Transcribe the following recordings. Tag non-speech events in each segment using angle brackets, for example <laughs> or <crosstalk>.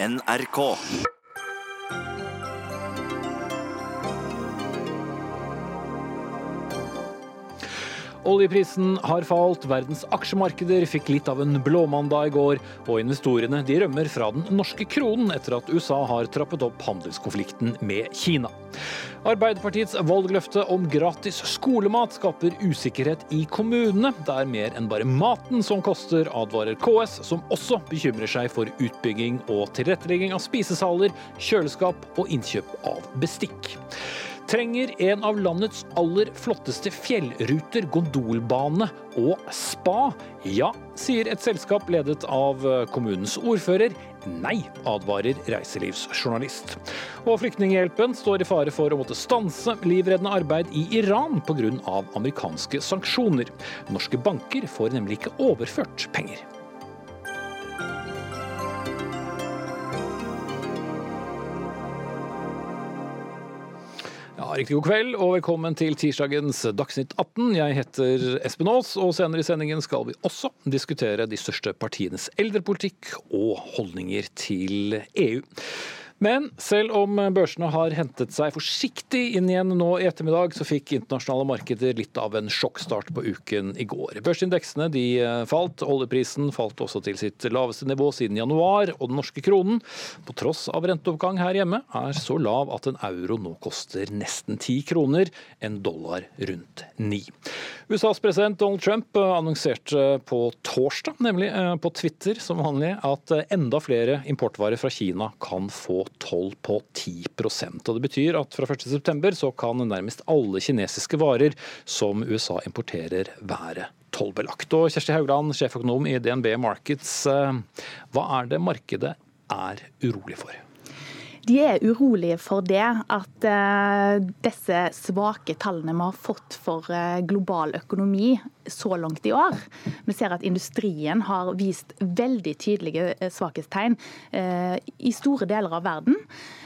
NRK. Oljeprisen har falt, verdens aksjemarkeder fikk litt av en blåmandag i går, og investorene de rømmer fra den norske kronen etter at USA har trappet opp handelskonflikten med Kina. Arbeiderpartiets valgløfte om gratis skolemat skaper usikkerhet i kommunene. Det er mer enn bare maten som koster, advarer KS, som også bekymrer seg for utbygging og tilrettelegging av spisesaler, kjøleskap og innkjøp av bestikk trenger en av landets aller flotteste fjellruter, gondolbane og spa? Ja, sier et selskap ledet av kommunens ordfører. Nei, advarer reiselivsjournalist. Og Flyktninghjelpen står i fare for å måtte stanse livreddende arbeid i Iran pga. amerikanske sanksjoner. Norske banker får nemlig ikke overført penger. Ja, Riktig god kveld og velkommen til tirsdagens Dagsnytt 18. Jeg heter Espen Aas, og senere i sendingen skal vi også diskutere de største partienes eldrepolitikk og holdninger til EU. Men selv om børsene har hentet seg forsiktig inn igjen nå i ettermiddag, så fikk internasjonale markeder litt av en sjokkstart på uken i går. Børsindeksene de falt, oljeprisen falt også til sitt laveste nivå siden januar, og den norske kronen, på tross av renteoppgang her hjemme, er så lav at en euro nå koster nesten ti kroner, en dollar rundt ni. USAs president Donald Trump annonserte på torsdag, nemlig eh, på Twitter som vanlig, at enda flere importvarer fra Kina kan få toll på 10% og Det betyr at fra 1.9 så kan nærmest alle kinesiske varer som USA importerer være tollbelagt. Og Kjersti Haugland, sjeføkonom i DNB Markets, eh, hva er det markedet er urolig for? De er urolige for det, at uh, disse svake tallene vi har fått for uh, global økonomi så langt i år. Vi ser at industrien har vist veldig tydelige svakhetstegn uh, i store deler av verden.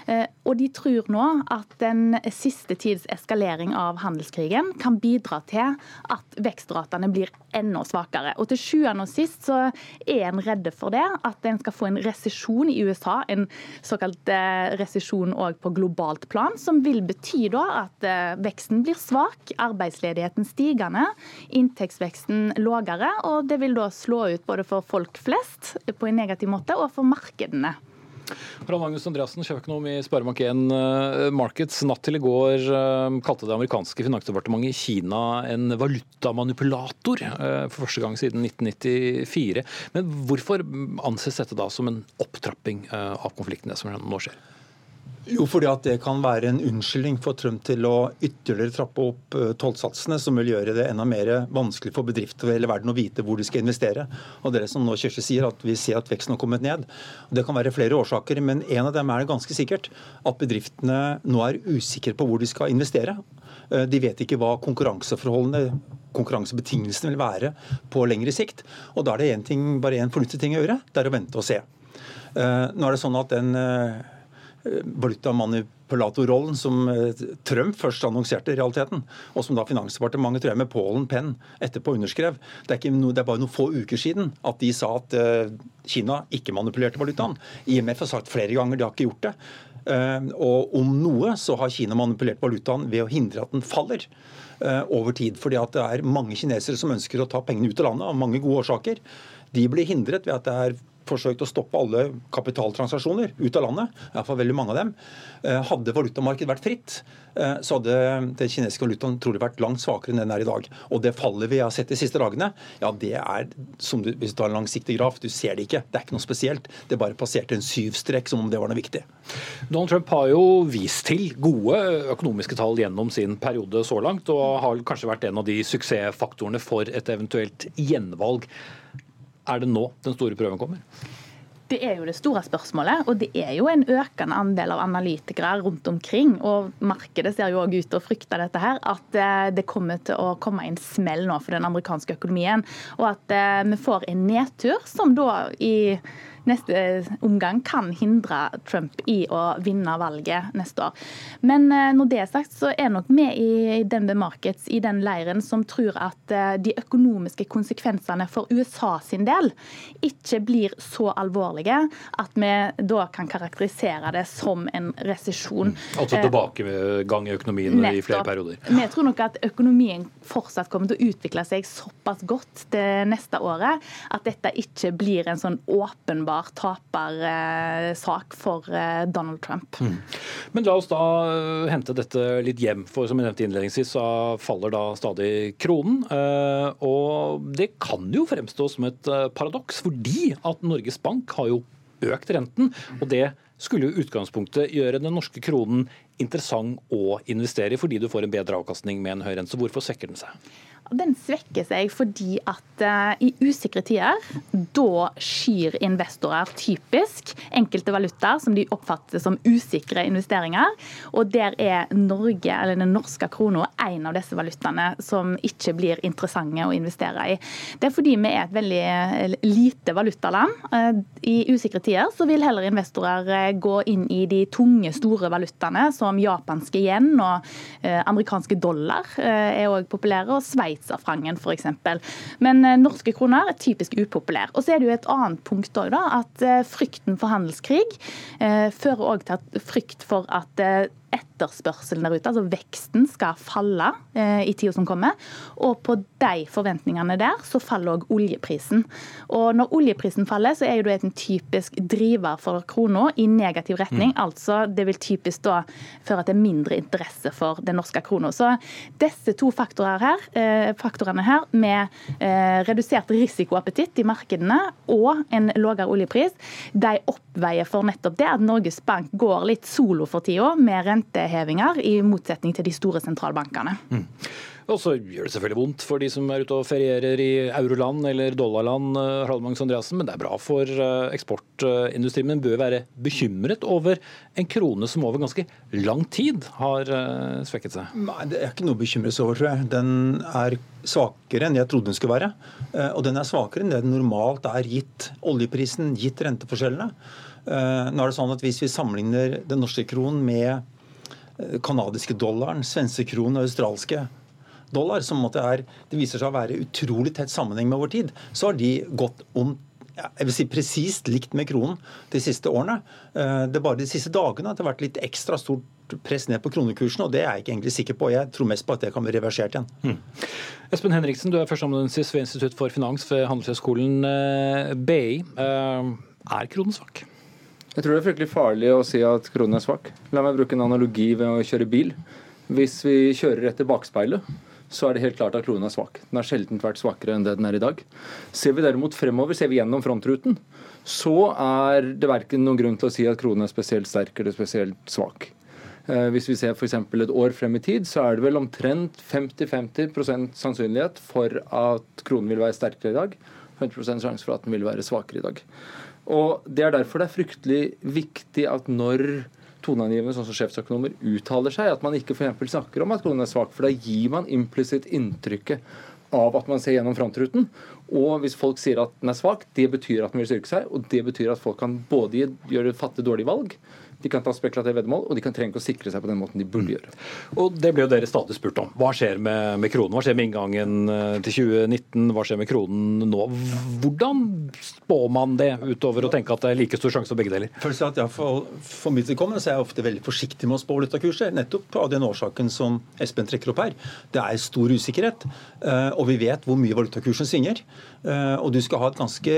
Eh, og de tror nå at den siste tids eskalering av handelskrigen kan bidra til at vekstratene blir enda svakere. Og til sjuende og sist så er en redde for det, at en skal få en resesjon i USA, en såkalt eh, resesjon òg på globalt plan, som vil bety da at eh, veksten blir svak, arbeidsledigheten stigende, inntektsveksten lågere, og det vil da slå ut både for folk flest på en negativ måte, og for markedene. Harald Magnus Andreassen, sjeføkonom i Sparebank1 eh, Markets. Natt til i går eh, kalte det amerikanske finansdepartementet Kina en valutamanipulator eh, for første gang siden 1994. Men hvorfor anses dette da som en opptrapping av konfliktene som nå skjer? Jo, fordi at det kan være en unnskyldning for Trump til å ytterligere trappe opp eh, tollsatsene, som vil gjøre det enda mer vanskelig for bedrifter over hele verden å vite hvor de skal investere. Og det som nå Kjersti sier, at vi ser at veksten har kommet ned. Det kan være flere årsaker, men en av dem er det ganske sikkert. At bedriftene nå er usikre på hvor de skal investere. Eh, de vet ikke hva konkurranseforholdene konkurransebetingelsene vil være på lengre sikt. Og da er det en ting, bare én fornuftig ting å gjøre, det er å vente og se. Eh, nå er det sånn at den valutamanipulastorrollen som eh, Trump først annonserte i realiteten, og som da Finansdepartementet tror jeg med Pålen Penn etterpå underskrev. Det er, no, det er, bare noen få uker siden at de sa at uh, Kina ikke manipulerte valutaen. IMF har sagt flere ganger de har ikke gjort det. Uh, og om noe så har Kina manipulert valutaen ved å hindre at den faller over tid. fordi at det er mange kinesere som ønsker å ta pengene ut av landet av mange gode årsaker. De blir hindret ved at det er forsøkt å stoppe alle kapitaltransaksjoner ut av landet, iallfall veldig mange av dem. Eh, hadde valutamarkedet vært fritt, eh, så hadde den kinesiske valutaen trolig vært langt svakere enn den er i dag. Og det fallet vi har sett de siste dagene, ja det er som du, hvis du tar en langsiktig graf, du ser det ikke. Det er ikke noe spesielt. Det bare passerte en syvstrekk som om det var noe viktig. Donald Trump har jo vist til gode økonomiske tall gjennom sin periode så langt, og har kanskje vært en av de suksessfaktorene for et eventuelt gjenvalg. Er det nå den store prøven kommer? Det er jo det store spørsmålet, og det er jo en økende andel av analytikere rundt omkring. Og markedet ser jo òg ut til å frykte dette her, at eh, det kommer til å komme en smell nå for den amerikanske økonomien. Og at eh, vi får en nedtur som da i neste omgang kan hindre Trump i å vinne valget neste år. Men når det er sagt, så er nok vi i Denver Markets i den leiren som tror at de økonomiske konsekvensene for USA sin del ikke blir så alvorlige at vi da kan karakterisere det som en resesjon. Mm. Altså tilbakegang i økonomien Nettopp. i flere perioder. Vi tror nok at økonomien fortsatt kommer til å utvikle seg såpass godt det neste året at dette ikke blir en sånn åpenbar tapersak for eh, Donald Trump. Mm. Men la oss da eh, hente dette litt hjem, for som jeg nevnte innledningsvis, så faller da stadig kronen. Eh, og det kan jo fremstå som et paradoks, fordi at Norges Bank har jo økt renten. og det skulle jo utgangspunktet gjøre den norske kronen interessant å investere i, fordi du får en bedre avkastning med en høy rente. Hvorfor svekker den seg? Den svekker seg fordi at uh, i usikre tider, da skyr investorer typisk enkelte valutaer som de oppfatter som usikre investeringer. Og der er Norge, eller den norske krona, en av disse valutaene som ikke blir interessante å investere i. Det er fordi vi er et veldig eh, lite valutaland. Uh, I usikre tider så vil heller investorer gå inn i de tunge, store valutaene, som japanske yen og amerikanske dollar er òg populære. og Sveits sveitserfrangen f.eks. Men eh, norske kroner er typisk upopulær. Og så er det jo et annet punkt òg, at eh, frykten for handelskrig eh, fører òg til frykt for at etterspørselen der ute, altså veksten, skal falle eh, i tida som kommer. Og på de forventningene der, så faller òg oljeprisen. Og når oljeprisen faller, så er jo det en typisk driver for krona i negativ retning. Mm. Altså det vil typisk da føre til mindre interesse for den norske krona. Så disse to faktorer her, eh, faktorene her, med eh, redusert risikoappetitt i markedene og en lavere oljepris, de oppveier for nettopp det at Norges Bank går litt solo for tida med rentehevinger, i motsetning til de store sentralbankene. Mm. Og så gjør det selvfølgelig vondt for de som er ute og ferierer i euroland eller dollarland, eh, Harald Andreassen, men det er bra for eh, eksportindustrien. Men bør være bekymret over en krone som over ganske lang tid har eh, svekket seg? Nei, Det er ikke noe å bekymre seg over, tror jeg. Den er svakere enn jeg trodde den skulle være. Og den er svakere enn det den normalt er gitt oljeprisen, gitt renteforskjellene. Nå er det sånn at Hvis vi sammenligner den norske kronen med kanadiske dollaren, svenske kronen og australske dollar, som er, det viser seg å være utrolig tett sammenheng med vår tid, så har de gått om jeg vil si presist likt med kronen de siste årene. Eh, det er bare de siste dagene at det har vært litt ekstra stort press ned på kronekursen, og det er jeg ikke egentlig sikker på. Jeg tror mest på at det kan bli reversert igjen. Mm. Espen Henriksen, du er førsteamanuensis ved Institutt for finans ved Handelshøyskolen eh, BI. Eh, er kronen svak? Jeg tror det er fryktelig farlig å si at kronen er svak. La meg bruke en analogi ved å kjøre bil. Hvis vi kjører etter bakspeilet, så er det helt klart at kronen er svak. Den har sjelden vært svakere enn det den er i dag. Ser vi derimot fremover, ser vi gjennom frontruten, så er det verken noen grunn til å si at kronen er spesielt sterk eller spesielt svak. Eh, hvis vi ser f.eks. et år frem i tid, så er det vel omtrent 50-50 sannsynlighet for at kronen vil være sterkere i dag. 50% sjanse for at den vil være svakere i dag. Og Det er derfor det er fryktelig viktig at når toneangivende sånn som sjefsøkonomer uttaler seg, at man ikke for snakker om at kronen er svak. For da gir man implisitt inntrykket av at man ser gjennom frontruten. Og hvis folk sier at den er svak, det betyr at den vil styrke seg. Og det betyr at folk kan både gjøre fatte dårlige valg, de kan ta spekulative veddemål, og de kan trenge å sikre seg på den måten de burde mm. gjøre. Og Det blir jo dere stadig spurt om. Hva skjer med, med, kronen? Hva skjer med inngangen eh, til 2019? Hva skjer med kronen nå? Hvordan spår man det, utover å tenke at det er like stor sjanse for begge deler? Først at jeg For, for mitt vedkommende er jeg ofte veldig forsiktig med å spå valutakurser, nettopp av den årsaken som Espen trekker opp her. Det er stor usikkerhet, eh, og vi vet hvor mye valutakursen svinger. Eh, og du skal ganske,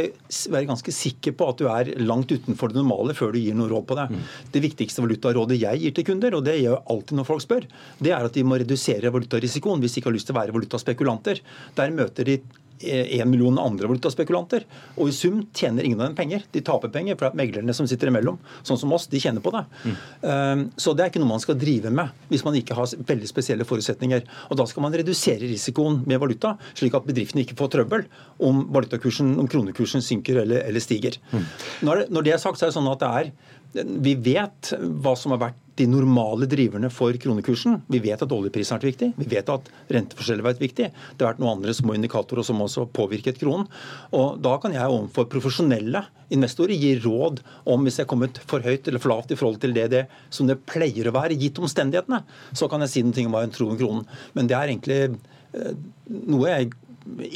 være ganske sikker på at du er langt utenfor det normale før du gir noe råd på det. Mm. Det viktigste valutarådet jeg gir til kunder, og det gjør jeg alltid når folk spør, det er at de må redusere valutarisikoen hvis de ikke har lyst til å være valutaspekulanter. Der møter de en million andre valutaspekulanter. Og i sum tjener ingen av dem penger. De taper penger, for at meglerne som sitter imellom, sånn som oss, de tjener på det. Mm. Så det er ikke noe man skal drive med hvis man ikke har veldig spesielle forutsetninger. Og da skal man redusere risikoen med valuta, slik at bedriftene ikke får trøbbel om valutakursen, om kronekursen synker eller, eller stiger. Mm. Når, det, når det er sagt, så er det sånn at det er vi vet hva som har vært de normale driverne for kronekursen. Vi vet at oljeprisen har vært viktig, vi vet at renteforskjeller har vært viktig. Det har vært noen andre små indikatorer som også påvirket kronen. Og Da kan jeg overfor profesjonelle investorer gi råd om hvis jeg er kommet for høyt eller for lavt i forhold til det, det som det pleier å være, gitt omstendighetene. Så kan jeg si noe om hva jeg tror om kronen. Men det er egentlig eh, noe jeg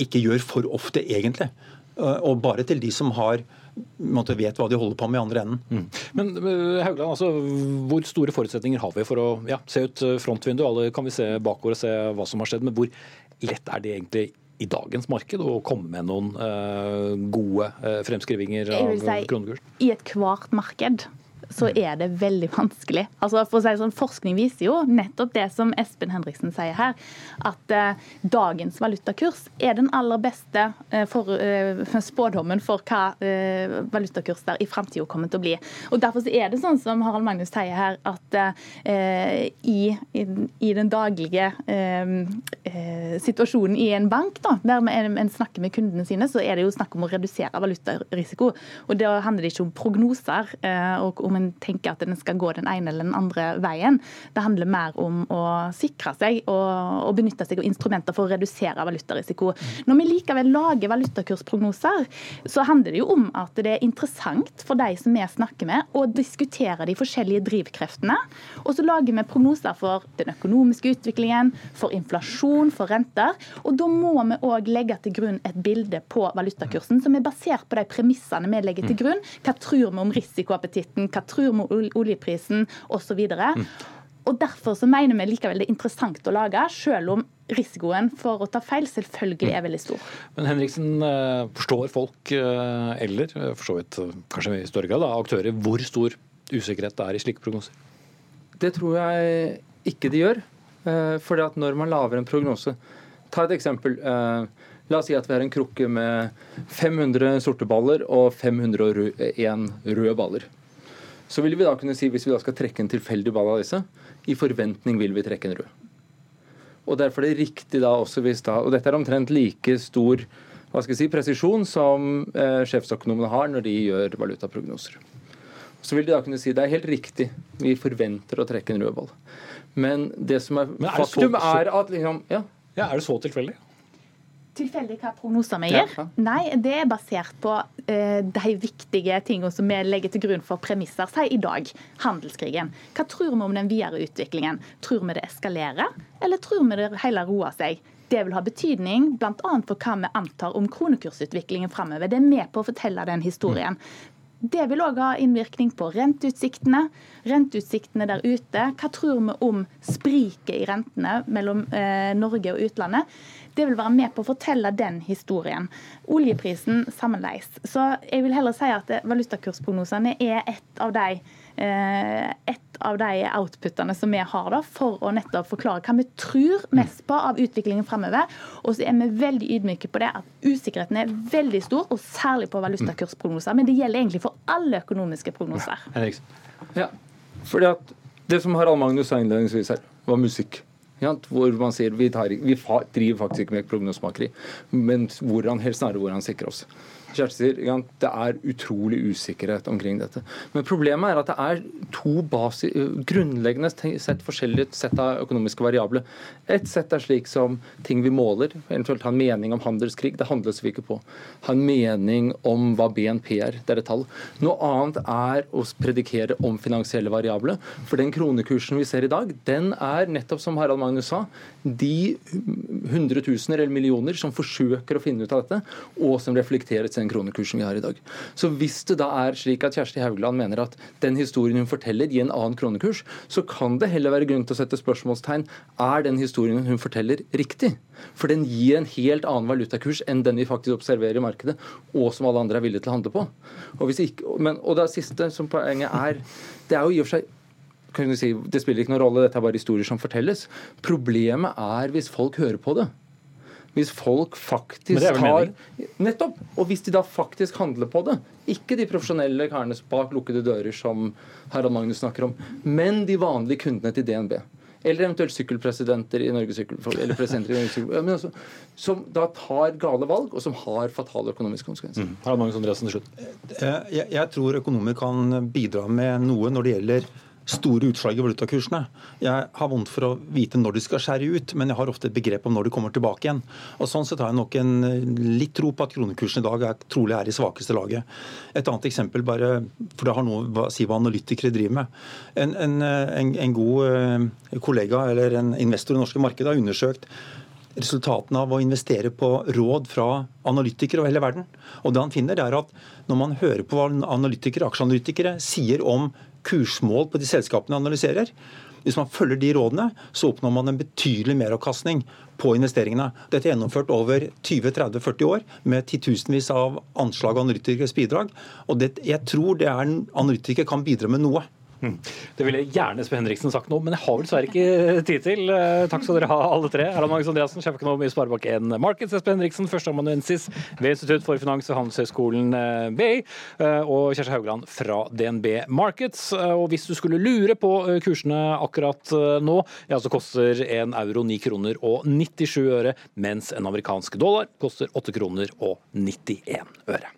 ikke gjør for ofte, egentlig. Eh, og bare til de som har måte, vet hva de holder på med i andre enden. Mm. Men eh, Haugland, altså, hvor store forutsetninger har vi for å ja, se ut eh, frontvinduet? Alle kan vi se bakover og se hva som har skjedd, men hvor lett er det egentlig i dagens marked å komme med noen uh, gode uh, fremskrivinger av si, kronekurs? I ethvert marked så er det veldig vanskelig. Altså for å si sånn, Forskning viser jo nettopp det som Espen Henriksen sier her, at eh, dagens valutakurs er den aller beste eh, for, eh, spådommen for hva eh, valutakurs der i framtida kommer til å bli. Og Derfor er det sånn som Harald Magnus sier her, at eh, i, i, i, den daglige eh, situasjonen i en bank, da, der en snakker med kundene sine, så er det jo snakk om å redusere valutarisiko. Og Da handler det ikke om prognoser og om en tenker at den skal gå den ene eller den andre veien. Det handler mer om å sikre seg og, og benytte seg av instrumenter for å redusere valutarisiko. Når vi likevel lager valutakursprognoser, så handler det jo om at det er interessant for de som vi snakker med, å diskutere de forskjellige drivkreftene. Og så lager vi prognoser for den økonomiske utviklingen, for inflasjon, for renter. Og da må vi òg legge til grunn et bilde på valutakursen som er basert på de premissene vi legger til grunn. Hva tror vi om risikoappetitten? Hva tror med oljeprisen osv. Mm. Og Derfor så mener vi likevel det er interessant å lage, selv om risikoen for å ta feil selvfølgelig er veldig stor. Men Henriksen, eh, forstår folk, eh, eller eh, for så vidt kanskje i større grad aktører, hvor stor usikkerhet det er i slike prognoser? Det tror jeg ikke de gjør. Fordi at når man lager en prognose Ta et eksempel. La oss si at vi har en krukke med 500 sorte baller og 501 røde baller. Så vil vi da kunne si, hvis vi da skal trekke en tilfeldig ball av disse, i forventning vil vi trekke en rød. Og derfor er det riktig da også hvis da Og dette er omtrent like stor hva skal jeg si, presisjon som eh, sjefsøkonomene har når de gjør valutaprognoser. Så vil de da kunne si det er helt riktig, vi forventer å trekke en rød ball. Men det som er, er faktum, så, så... er at liksom, ja. ja. Er det så tilfeldig? Tilfeldig hva prognoser vi gir? Ja. Nei, det er basert på uh, de viktige tingene som vi legger til grunn for premisser. Si i dag, handelskrigen. Hva tror vi om den videre utviklingen? Tror vi det eskalerer, eller tror vi det hele roer seg? Det vil ha betydning bl.a. for hva vi antar om kronekursutviklingen framover. Det er med på å fortelle den historien. Det vil òg ha innvirkning på renteutsiktene. Renteutsiktene der ute. Hva tror vi om spriket i rentene mellom eh, Norge og utlandet? Det vil være med på å fortelle den historien. Oljeprisen sammenleis. Så jeg vil heller si at valutakursprognosene er et av de et av de outputene som vi har da, for å nettopp forklare hva vi tror mest på av utviklingen fremover. Og så er vi veldig ydmyke på det at usikkerheten er veldig stor, og særlig på valutakursprognoser. Men det gjelder egentlig for alle økonomiske prognoser. Ja, fordi at Det som Harald Magnus sa innledningsvis her, var musikk. Ja, hvor man sier vi, tar, vi driver faktisk ikke med prognosemakeri, men hvordan, helst snarere hvor han sikrer oss. Kjersti sier det er utrolig usikkerhet omkring dette. Men problemet er at det er to basi grunnleggende sett forskjellige sett av økonomiske variabler. Et sett er slik som ting vi måler, eventuelt ha en mening om handelskrig. Det handles vi ikke på. Ha en mening om hva BNP er. Det er et tall. Noe annet er å predikere om finansielle variabler. For den kronekursen vi ser i dag, den er nettopp som Harald Magnus sa, de hundretusener eller millioner som forsøker å finne ut av dette, og som reflekteres den kronekursen vi har i dag. Så hvis det da er slik at Kjersti Haugland mener at den historien hun forteller, gir en annen kronekurs, så kan det heller være grunn til å sette spørsmålstegn er den historien hun forteller, riktig? For den gir en helt annen valutakurs enn den vi faktisk observerer i markedet, og som alle andre er villige til å handle på. Og, ikke, men, og det siste som poenget er, det er jo i og for seg kan du si, Det spiller ikke noen rolle, dette er bare historier som fortelles. Problemet er hvis folk hører på det. Hvis folk faktisk tar Nettopp! Og hvis de da faktisk handler på det. Ikke de profesjonelle karene bak lukkede dører som Harald Magnus snakker om, men de vanlige kundene til DNB. Eller eventuelt sykkelpresidenter i Norge Sykkelforbund. Eller presidenter i Norge Sykkelforbund. Altså, som da tar gale valg, og som har fatale økonomiske konsekvenser. Mm. Harald Magnus Andreassen til slutt. Eh, jeg, jeg tror økonomer kan bidra med noe når det gjelder store utslag i valutakursene. Jeg har vondt for å vite når de skal skjære ut, men jeg har ofte et begrep om når de kommer tilbake igjen. Og Sånn sett har jeg nok en litt tro på at kronekursen i dag er, trolig er i svakeste laget. Et annet eksempel, bare, for det har noe å si hva analytikere driver med. En, en, en, en god eh, kollega eller en investor i det norske markedet har undersøkt resultatene av å investere på råd fra analytikere over hele verden. Og det han finner er at Når man hører på hva analytikere, aksjeanalytikere sier om kursmål på de selskapene analyserer, hvis man følger de rådene, så oppnår man en betydelig meravkastning på investeringene. Dette er gjennomført over 20-30-40 år med titusenvis av anslag og analytikeres bidrag. Og det, jeg tror det er analytikere kan bidra med noe. Det ville gjerne Espen Henriksen sagt noe, men jeg har vel dessverre ikke tid til. Eh, takk skal dere ha, alle tre. Erland Magnus Andreassen, sjeføkonom i Sparebank1 Markets. Espen Henriksen, førsteamanuensis ved Institutt for finans- og handelshøyskolen BI. Eh, og Kjersti Haugland fra DNB Markets. Eh, og hvis du skulle lure på kursene akkurat nå, ja, så koster en euro 9 kroner og 97 øre, mens en amerikansk dollar koster 8 kroner og 91 øre.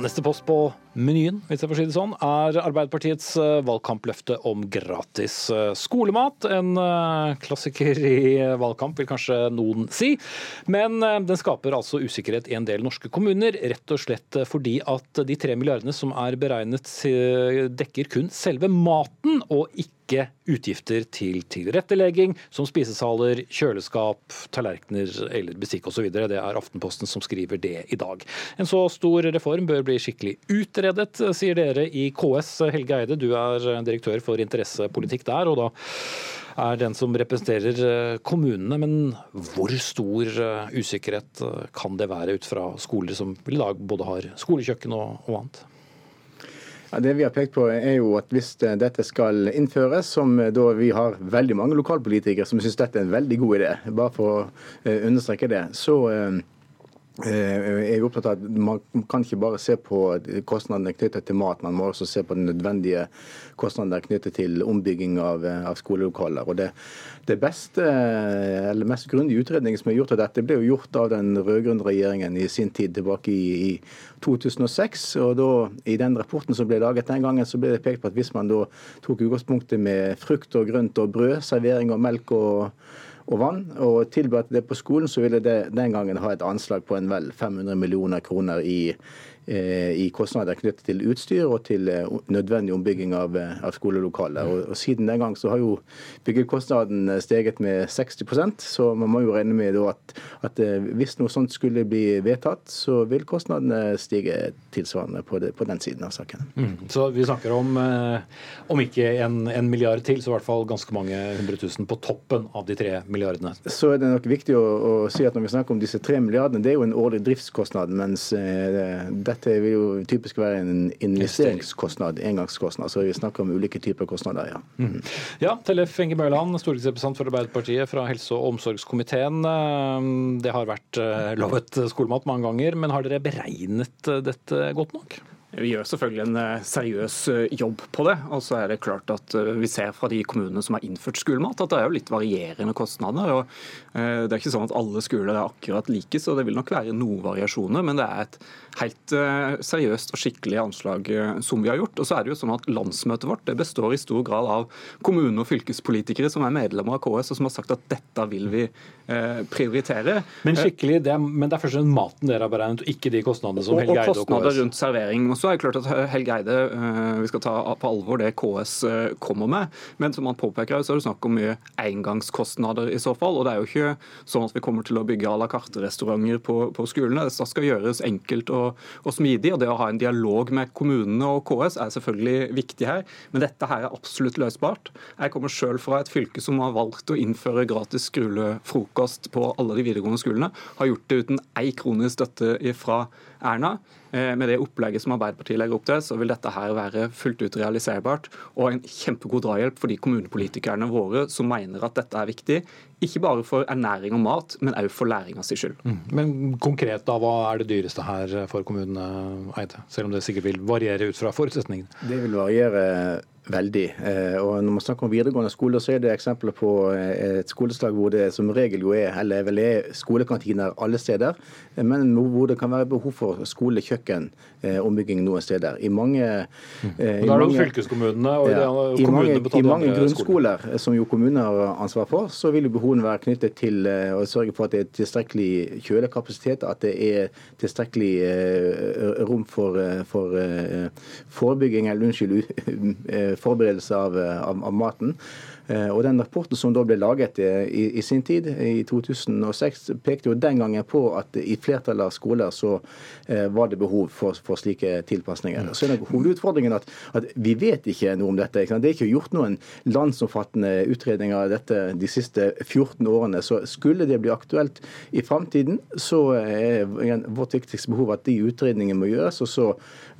Neste post på menyen hvis jeg får si det sånn, er Arbeiderpartiets eh, valgkampløfte om gratis eh, skolemat. En eh, klassiker i valgkamp, vil kanskje noen si. Men den skaper altså usikkerhet i en del norske kommuner, rett og slett fordi at de tre milliardene som er beregnet, dekker kun selve maten, og ikke ikke utgifter til tilrettelegging, som spisesaler, kjøleskap, tallerkener eller bestikk osv. Det er Aftenposten som skriver det i dag. En så stor reform bør bli skikkelig utredet, sier dere i KS. Helge Eide, du er direktør for interessepolitikk der. og da er den som representerer kommunene. Men hvor stor usikkerhet kan det være ut fra skoler som i dag både har skolekjøkken og, og annet? Ja, det vi har pekt på er jo at Hvis dette skal innføres, som da vi har veldig mange lokalpolitikere som syns dette er en veldig god idé, bare for å eh, understreke det, så eh, eh, er jeg opptatt av at Man kan ikke bare se på kostnadene knyttet til mat, man må også se på den nødvendige kostnadene knyttet til ombygging av, av skolelokaler. Og det, det beste, eller mest grundige utredningen som er gjort av dette, ble jo gjort av den rød-grønne regjeringen i sin tid tilbake i, i 2006. og da, I den rapporten som ble laget den gangen, så ble det pekt på at hvis man da tok utgangspunktet med frukt og grønt og brød, servering og melk og, og vann, og tilbød det på skolen, så ville det den gangen ha et anslag på en vel 500 millioner kroner i i kostnader knyttet til utstyr og til eh, nødvendig ombygging av, eh, av skolelokaler. Og, og, Siden den gang så har jo byggekostnaden steget med 60% så man må jo regne med at, at, hvis noe sånt skulle bli vedtatt, så vil kostnadene stige tilsvarende på, det, på den siden av saken. Mm. Så vi snakker om, om ikke en, en, milliard til, så i hvert fall ganske mange hundre tusen på toppen av de tre milliardene? Så er det nok viktig å, å si at når vi snakker om disse tre milliardene, det er jo en årlig driftskostnad. mens eh, dette vil jo typisk være en investeringskostnad, engangskostnad. Så vi snakker om ulike typer kostnader, ja. Mm. Ja, Tellef Inge Mørland, stortingsrepresentant for Arbeiderpartiet fra helse- og omsorgskomiteen. Eh, det har vært eh, lovet skolemat mange ganger, men har dere beregnet eh, dette godt nok? Vi gjør selvfølgelig en seriøs jobb på det. Og så er det klart at vi ser fra de kommunene som har innført skolemat, at det er jo litt varierende kostnader. og Det er ikke sånn at alle skoler er akkurat like, så det vil nok være noen variasjoner. Men det er et helt seriøst og skikkelig anslag som vi har gjort. Og så er det jo sånn at Landsmøtet vårt det består i stor grad av kommune- og fylkespolitikere som er medlemmer av KS, og som har sagt at dette vil vi prioritere. Men skikkelig, det er, men det er først og fremst maten dere har beregnet, og ikke de kostnadene som Helge Eide og KS? Og kostnader rundt servering Og så er det klart at Helge Eide eh, vi skal ta på alvor det KS eh, kommer med. Men som han påpeker, så er det snakk om mye engangskostnader i så fall. Og det er jo ikke sånn at vi kommer til å bygge à la carte-restauranter på, på, skolene. Det skal gjøres enkelt og, og, smidig. Og det å ha en dialog med kommunene og KS er selvfølgelig viktig her. Men dette her er absolutt løsbart. Jeg kommer sjøl fra et fylke som har valgt å innføre gratis skolefrokost på alle de videregående skolene. Har gjort det uten ei krone støtte fra Erna. Eh, med det opplegget som Arbeiderpartiet legger opp til, så vil dette her være fullt ut realiserbart og en kjempegod drahjelp for de kommunepolitikerne våre som mener at dette er viktig. Ikke bare for ernæring og mat, men òg for læringa si skyld. Mm. Men konkret, da, hva er det dyreste her for kommunene, Eide? Selv om det sikkert vil variere ut fra forutsetningene? Det vil variere Veldig. Eh, og Når man snakker om videregående skole, så er det eksempler på eh, et skoleslag hvor det som regel jo er, eller vel er skolekantiner alle steder, men hvor det kan være behov for skolekjøkkenombygging noen steder. I mange, mm. og Da er det fylkeskommunene og ja, i mange, i mange grunnskoler, som jo kommunene har ansvar for, så vil jo behovene være knyttet til å sørge for at det er tilstrekkelig kjølekapasitet, at det er tilstrekkelig rom for, for forebygging, eller unnskyld, <laughs> forberedelse av, av, av maten. Eh, og Den rapporten som da ble laget eh, i, i, sin tid, i 2006, pekte jo den gangen på at i flertallet av skoler så eh, var det behov for, for slike tilpasninger. Så er det Hovedutfordringen at, at vi vet ikke noe om dette. Det er ikke gjort noen landsomfattende utredninger av dette de siste 14 årene. Så skulle det bli aktuelt i framtiden, så er vårt viktigste behov at de utredningene må gjøres. og så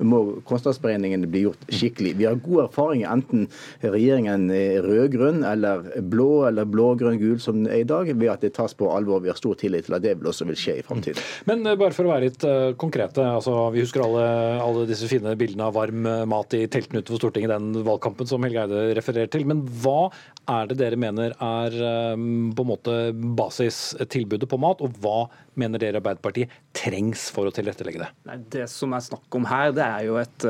må kostnadsberegningene bli gjort skikkelig. Vi har god erfaring enten regjeringen er rød-grønn eller blå eller blå-grønn-gul som er i dag, ved at det tas på alvor. Vi har stor tillit til at det vil også vil skje i framtiden. Men uh, bare for å være litt uh, konkrete. altså Vi husker alle, alle, disse fine bildene av varm uh, mat i teltene utenfor Stortinget, den valgkampen som Helge Eide refererer til. Men hva er det dere mener er på en måte basistilbudet på mat, og hva mener dere Arbeiderpartiet trengs for å tilrettelegge det? Nei, det som er snakk om her, det er jo et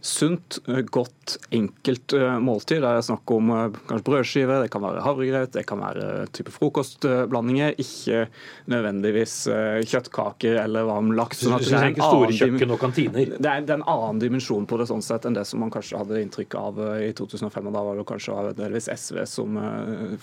sunt, godt, enkelt eh, måltid. Det er snakk om eh, kanskje brødskive, det kan være havregrøt, det kan være type frokostblandinger. Ikke nødvendigvis eh, kjøttkaker eller varm laks. Sånn det er ikke store kjøkken og kantiner? Det er, en annen dimensjon på det sånn sett enn det som man kanskje hadde inntrykk av i 2005. og Da var det kanskje delvis SV som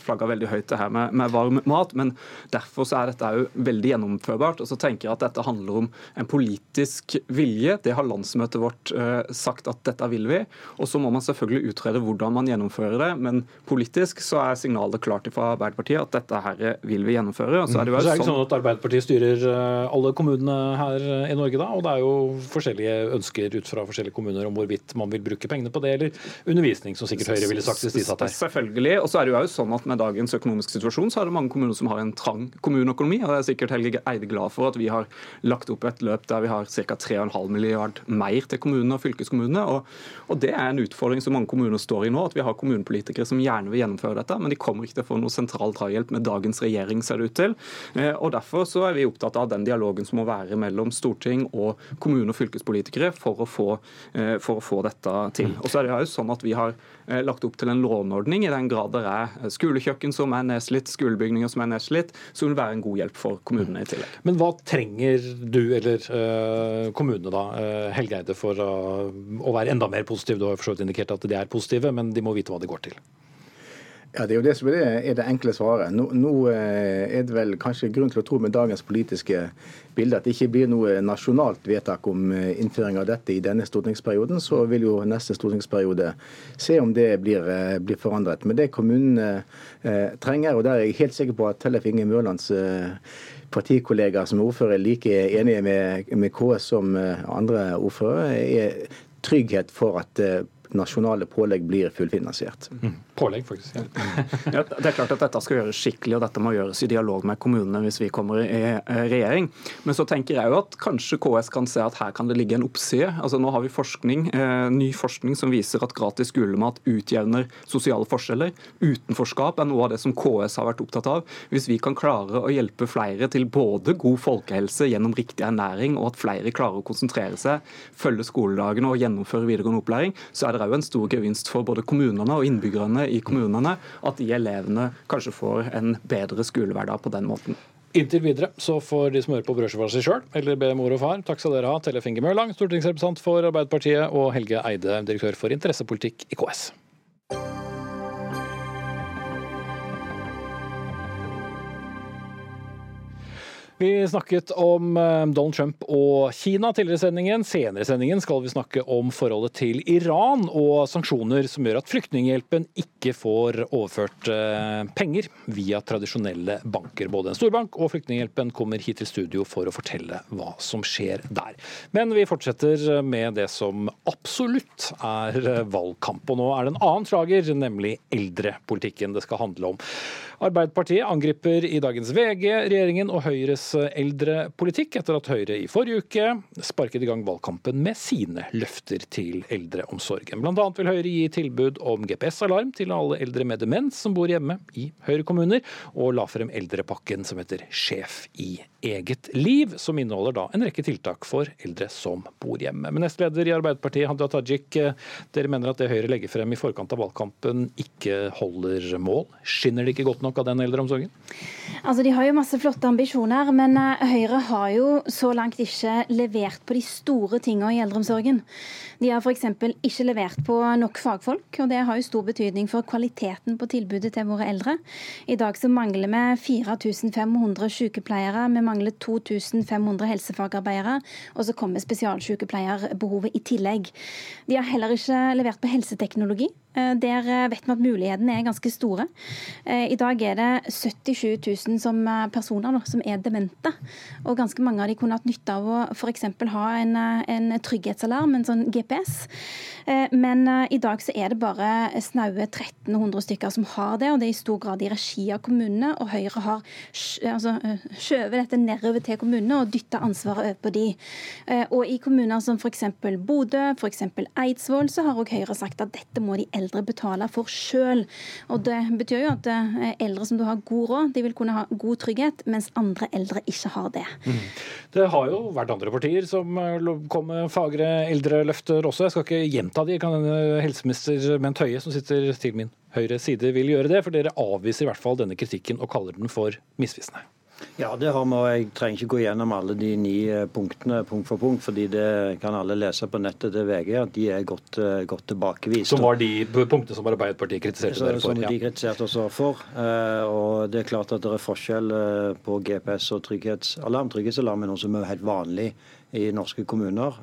flagga veldig høyt det her med, med, varm mat. Men derfor så er dette jo veldig gjennomførbart. Og så tenker jeg at dette handler om en politisk vilje. Det har landsmøtet vårt sagt at dette vil vi. Og så må man selvfølgelig utrede hvordan man gjennomfører det. Men politisk så er signalet klart fra Arbeiderpartiet at dette her vil vi gjennomføre. Og så er det jo så er det ikke sånn at Arbeiderpartiet styrer eh, alle kommunene her i Norge da, og det er jo forskjellige ønsker ut fra forskjellige kommuner om hvorvidt man vil bruke pengene på det, eller undervisning, som sikkert Høyre ville sagt hvis de satt her. Selvfølgelig. Og så er det jo sånn at med dagens økonomiske situasjon så er det mange kommuner som har en trang kommuneøkonomi. og det er sikkert Helge Eide glad for at vi har lagt opp et løp der vi har ca. 3,5 milliard mer til kommunene og fylkeskommunene kommunene. Og, og, Det er en utfordring som mange kommuner står i nå, at vi har kommunepolitikere som gjerne vil gjennomføre dette, men de kommer ikke til å få noe sentral drahjelp med dagens regjering, ser det ut til. Eh, og Derfor så er vi opptatt av den dialogen som må være mellom storting og kommune- og fylkespolitikere for å få, eh, for å få dette til. Og så er det jo sånn at Vi har eh, lagt opp til en låneordning i den grad det er skolekjøkken som er nedslitt, skolebygninger som er nedslitt, som vil være en god hjelp for kommunene i tillegg. Men hva trenger du eller uh, kommunene da, Helgeide, for å, å være enda mer positive. Du har for så vidt indikert at de er positive, men de må vite hva det går til. Ja, Det er jo det som er det, enkle svaret. Nå, nå, eh, er det vel kanskje grunn til å tro med dagens politiske bilde at det ikke blir noe nasjonalt vedtak om eh, innføring av dette i denne stortingsperioden. Så vil jo neste stortingsperiode se om det blir, eh, blir forandret. Men det kommunene eh, trenger, og der er jeg helt sikker på at Tellef Inge Mørlands eh, partikollegaer som er ordfører like enige med, med KS som andre ordførere, er trygghet for at eh, nasjonale pålegg blir fullfinansiert. Mm. Pålegg, faktisk. Ja. <laughs> ja, det er klart at dette skal gjøres skikkelig, og dette må gjøres i dialog med kommunene hvis vi kommer i eh, regjering. Men så tenker jeg jo at kanskje KS kan se at her kan det ligge en oppside. Altså Nå har vi forskning, eh, ny forskning som viser at gratis skolemat utjevner sosiale forskjeller. Utenforskap er noe av det som KS har vært opptatt av. Hvis vi kan klare å hjelpe flere til både god folkehelse gjennom riktig ernæring, og at flere klarer å konsentrere seg, følge skoledagene og gjennomføre videregående opplæring, så er det òg en stor gevinst for både kommunene og innbyggerne i kommunene at de elevene kanskje får en bedre skolehverdag på den måten. Inntil videre så får de smøre på brødskiva si sjøl, eller be mor og far. Takk skal dere ha, Tellef Inge Mørlang, stortingsrepresentant for Arbeiderpartiet, og Helge Eide, direktør for interessepolitikk i KS. Vi snakket om eh, Donald Trump og Kina tidligere i sendingen. Senere i sendingen skal vi snakke om forholdet til Iran og sanksjoner som gjør at Flyktninghjelpen ikke får overført eh, penger via tradisjonelle banker. Både en storbank og Flyktninghjelpen kommer hit til studio for å fortelle hva som skjer der. Men vi fortsetter med det som absolutt er valgkamp. Og nå er det en annen slager, nemlig eldrepolitikken det skal handle om. Arbeiderpartiet angriper i dagens VG regjeringen og Høyres eldrepolitikk etter at Høyre i forrige uke sparket i gang valgkampen med sine løfter til eldreomsorgen. Blant annet vil Høyre gi tilbud om GPS-alarm til alle eldre med demens som bor hjemme i Høyre-kommuner, og la frem eldrepakken som heter Sjef i eget liv, som inneholder da en rekke tiltak for eldre som bor hjemme. Men nestleder i Arbeiderpartiet, Hadia Tajik, dere mener at det Høyre legger frem i forkant av valgkampen ikke holder mål. Skinner det ikke godt nok av den eldreomsorgen? Altså, De har jo masse flotte ambisjoner, men eh, Høyre har jo så langt ikke levert på de store tingene i eldreomsorgen. De har f.eks. ikke levert på nok fagfolk, og det har jo stor betydning for kvaliteten på tilbudet til våre eldre. I dag så mangler vi 4500 sykepleiere, vi mangler 2500 helsefagarbeidere, og så kommer spesialsykepleierbehovet i tillegg. De har heller ikke levert på helseteknologi. Eh, der eh, vet vi at mulighetene er ganske store. Eh, I dag er det 77 000 som personer da, som er demente. Og ganske mange av de kunne hatt nytte av å f.eks. ha en, en, trygghetsalarm, en sånn GPS. Men i dag så er det bare snaue 1300 stykker som har det, og det er i stor grad i regi av kommunene. Og Høyre har altså, skjøvet dette nedover til kommunene og dytta ansvaret over på de. Og i kommuner som f.eks. Bodø, f.eks. Eidsvoll, så har òg Høyre sagt at dette må de eldre eldre betale for sjøl. Det betyr jo at eh, eldre som du har god råd, de vil kunne ha god trygghet, mens andre eldre ikke har det. Mm. Det har jo vært andre partier som eh, kom med fagre eldreløfter også. Jeg skal ikke gjenta de. Kan helseminister Bent Høie, som sitter til min høyre side, vil gjøre det? For dere avviser i hvert fall denne kritikken og kaller den for misvisende. Ja, det har vi. og Jeg trenger ikke gå gjennom alle de ni eh, punktene punkt for punkt, fordi det kan alle lese på nettet til VG at de er godt, eh, godt tilbakevist. Som var de punktene som Arbeiderpartiet kritiserte dere for? Som de kritiserte oss for. Eh, og Det er klart at det er forskjell på GPS og trygghetsalarm. Trygghetsalarm er noe som er helt vanlig i norske kommuner.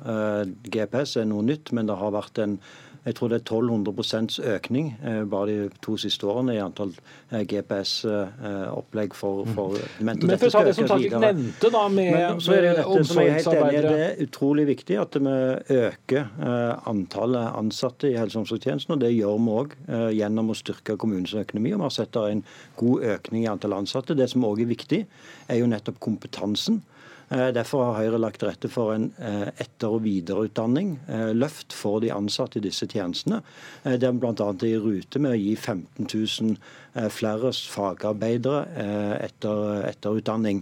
GPS er noe nytt, men det har vært en jeg tror det er 1200 økning eh, bare de to siste årene i antall eh, GPS-opplegg for, mm. for. Men for å ta det som Tajik nevnte, da, med, Men, så er det dette, som jeg er helt enig Det er utrolig viktig at vi øker eh, antallet ansatte i helse- og omsorgstjenesten. og Det gjør vi òg gjennom å styrke kommunens økonomi. og Vi har sett en god økning i antall ansatte. Det som òg er viktig, er jo nettopp kompetansen. Eh, derfor har Høyre lagt til rette for en eh, etter- og videreutdanning, eh, løft for de ansatte i disse tjenestene. Der vi bl.a. er i rute med å gi 15 000 flere fagarbeidere etter, etterutdanning.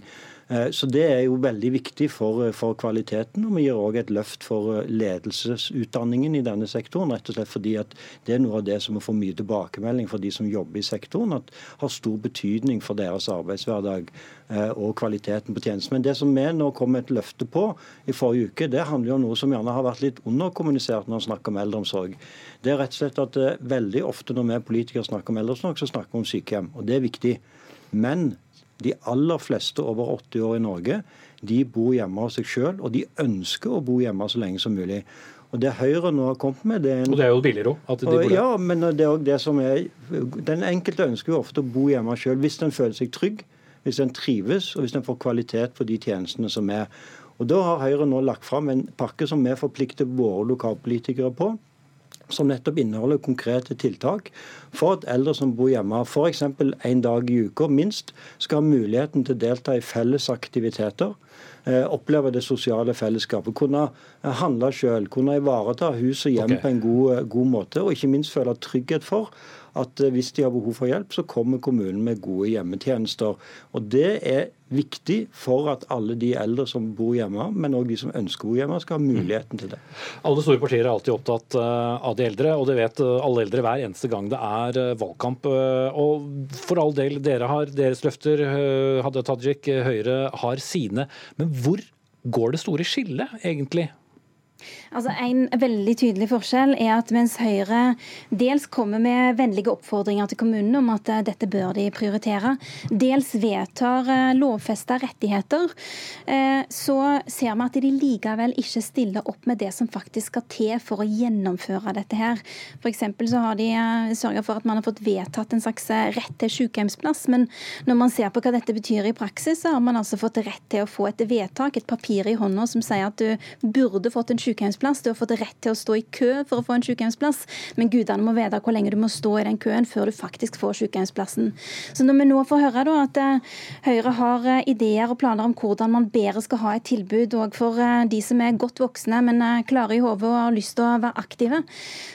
Eh, så Det er jo veldig viktig for, for kvaliteten. og Vi gir òg et løft for eh, ledelsesutdanningen i denne sektoren. rett og slett fordi at Det er noe av det som vi får mye tilbakemelding for de som jobber i sektoren. at har stor betydning for deres arbeidshverdag eh, og kvaliteten på tjenesten. Men det som vi nå kom med et løfte på i forrige uke, det handler jo om noe som gjerne har vært litt underkommunisert når vi snakker om eldreomsorg. Det er rett og slett at veldig ofte når vi politikere snakker om eldreomsorg, så snakker vi om sykehjem. Og det er viktig. Men de aller fleste over 80 år i Norge de bor hjemme av seg sjøl, og de ønsker å bo hjemme så lenge som mulig. Og Det Høyre nå har kommet med det er en, Og det er jo billigere òg? Ja, men det er også det som er Den enkelte ønsker jo ofte å bo hjemme sjøl hvis den føler seg trygg, hvis den trives og hvis den får kvalitet på de tjenestene som er. Og Da har Høyre nå lagt fram en pakke som vi forplikter våre lokalpolitikere på som nettopp inneholder konkrete tiltak for at eldre som bor hjemme, f.eks. en dag i uka minst, skal ha muligheten til å delta i felles aktiviteter. Eh, oppleve det sosiale fellesskapet. Kunne handle selv, kunne ivareta hus og hjem okay. på en god, god måte. Og ikke minst føle trygghet for at eh, hvis de har behov for hjelp, så kommer kommunen med gode hjemmetjenester. Og Det er viktig for at alle de eldre som bor hjemme, men òg de som ønsker å bo hjemme, skal ha muligheten til det. Alle store partier er alltid opptatt eh, av de eldre, og det vet eh, alle eldre hver eneste gang det er valgkamp. Og For all del, dere har deres løfter, Hadia Tajik, Høyre har sine. Men hvor går det store skillet, egentlig? Altså En veldig tydelig forskjell er at mens Høyre dels kommer med vennlige oppfordringer til kommunene om at eh, dette bør de prioritere, dels vedtar eh, lovfesta rettigheter, eh, så ser vi at de likevel ikke stiller opp med det som faktisk skal til for å gjennomføre dette her. For så har de sørga for at man har fått vedtatt en slags rett til sykehjemsplass, men når man ser på hva dette betyr i praksis, så har man altså fått rett til å få et vedtak, et papir i hånda som sier at du burde fått en sykehjemsplass sykehjemsplass. Du har fått rett til å stå i kø for å få en sykehjemsplass, men gudene må vite hvor lenge du må stå i den køen før du faktisk får sykehjemsplassen. Så når vi nå får høre da, at uh, Høyre har uh, ideer og planer om hvordan man bedre skal ha et tilbud òg for uh, de som er godt voksne, men klare i hodet og har lyst til å være aktive,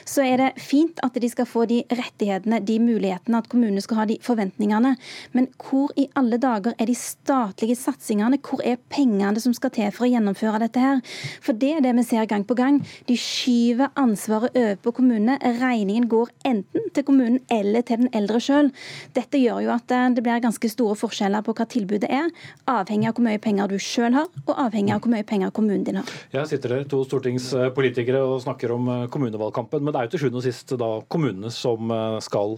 så er det fint at de skal få de rettighetene, de mulighetene, at kommunene skal ha de forventningene. Men hvor i alle dager er de statlige satsingene? Hvor er pengene som skal til for å gjennomføre dette her? For det er det vi ser gang på gang. De skyver ansvaret over på kommunene. Regningen går enten til kommunen eller til den eldre sjøl. Dette gjør jo at eh, det blir ganske store forskjeller på hva tilbudet er, avhengig av hvor mye penger du sjøl har, og avhengig av hvor mye penger kommunen din har. Jeg sitter der, to stortingspolitikere og snakker om eh, kommunevalgkampen, men det er jo til sjuende og sist da kommunene som eh, skal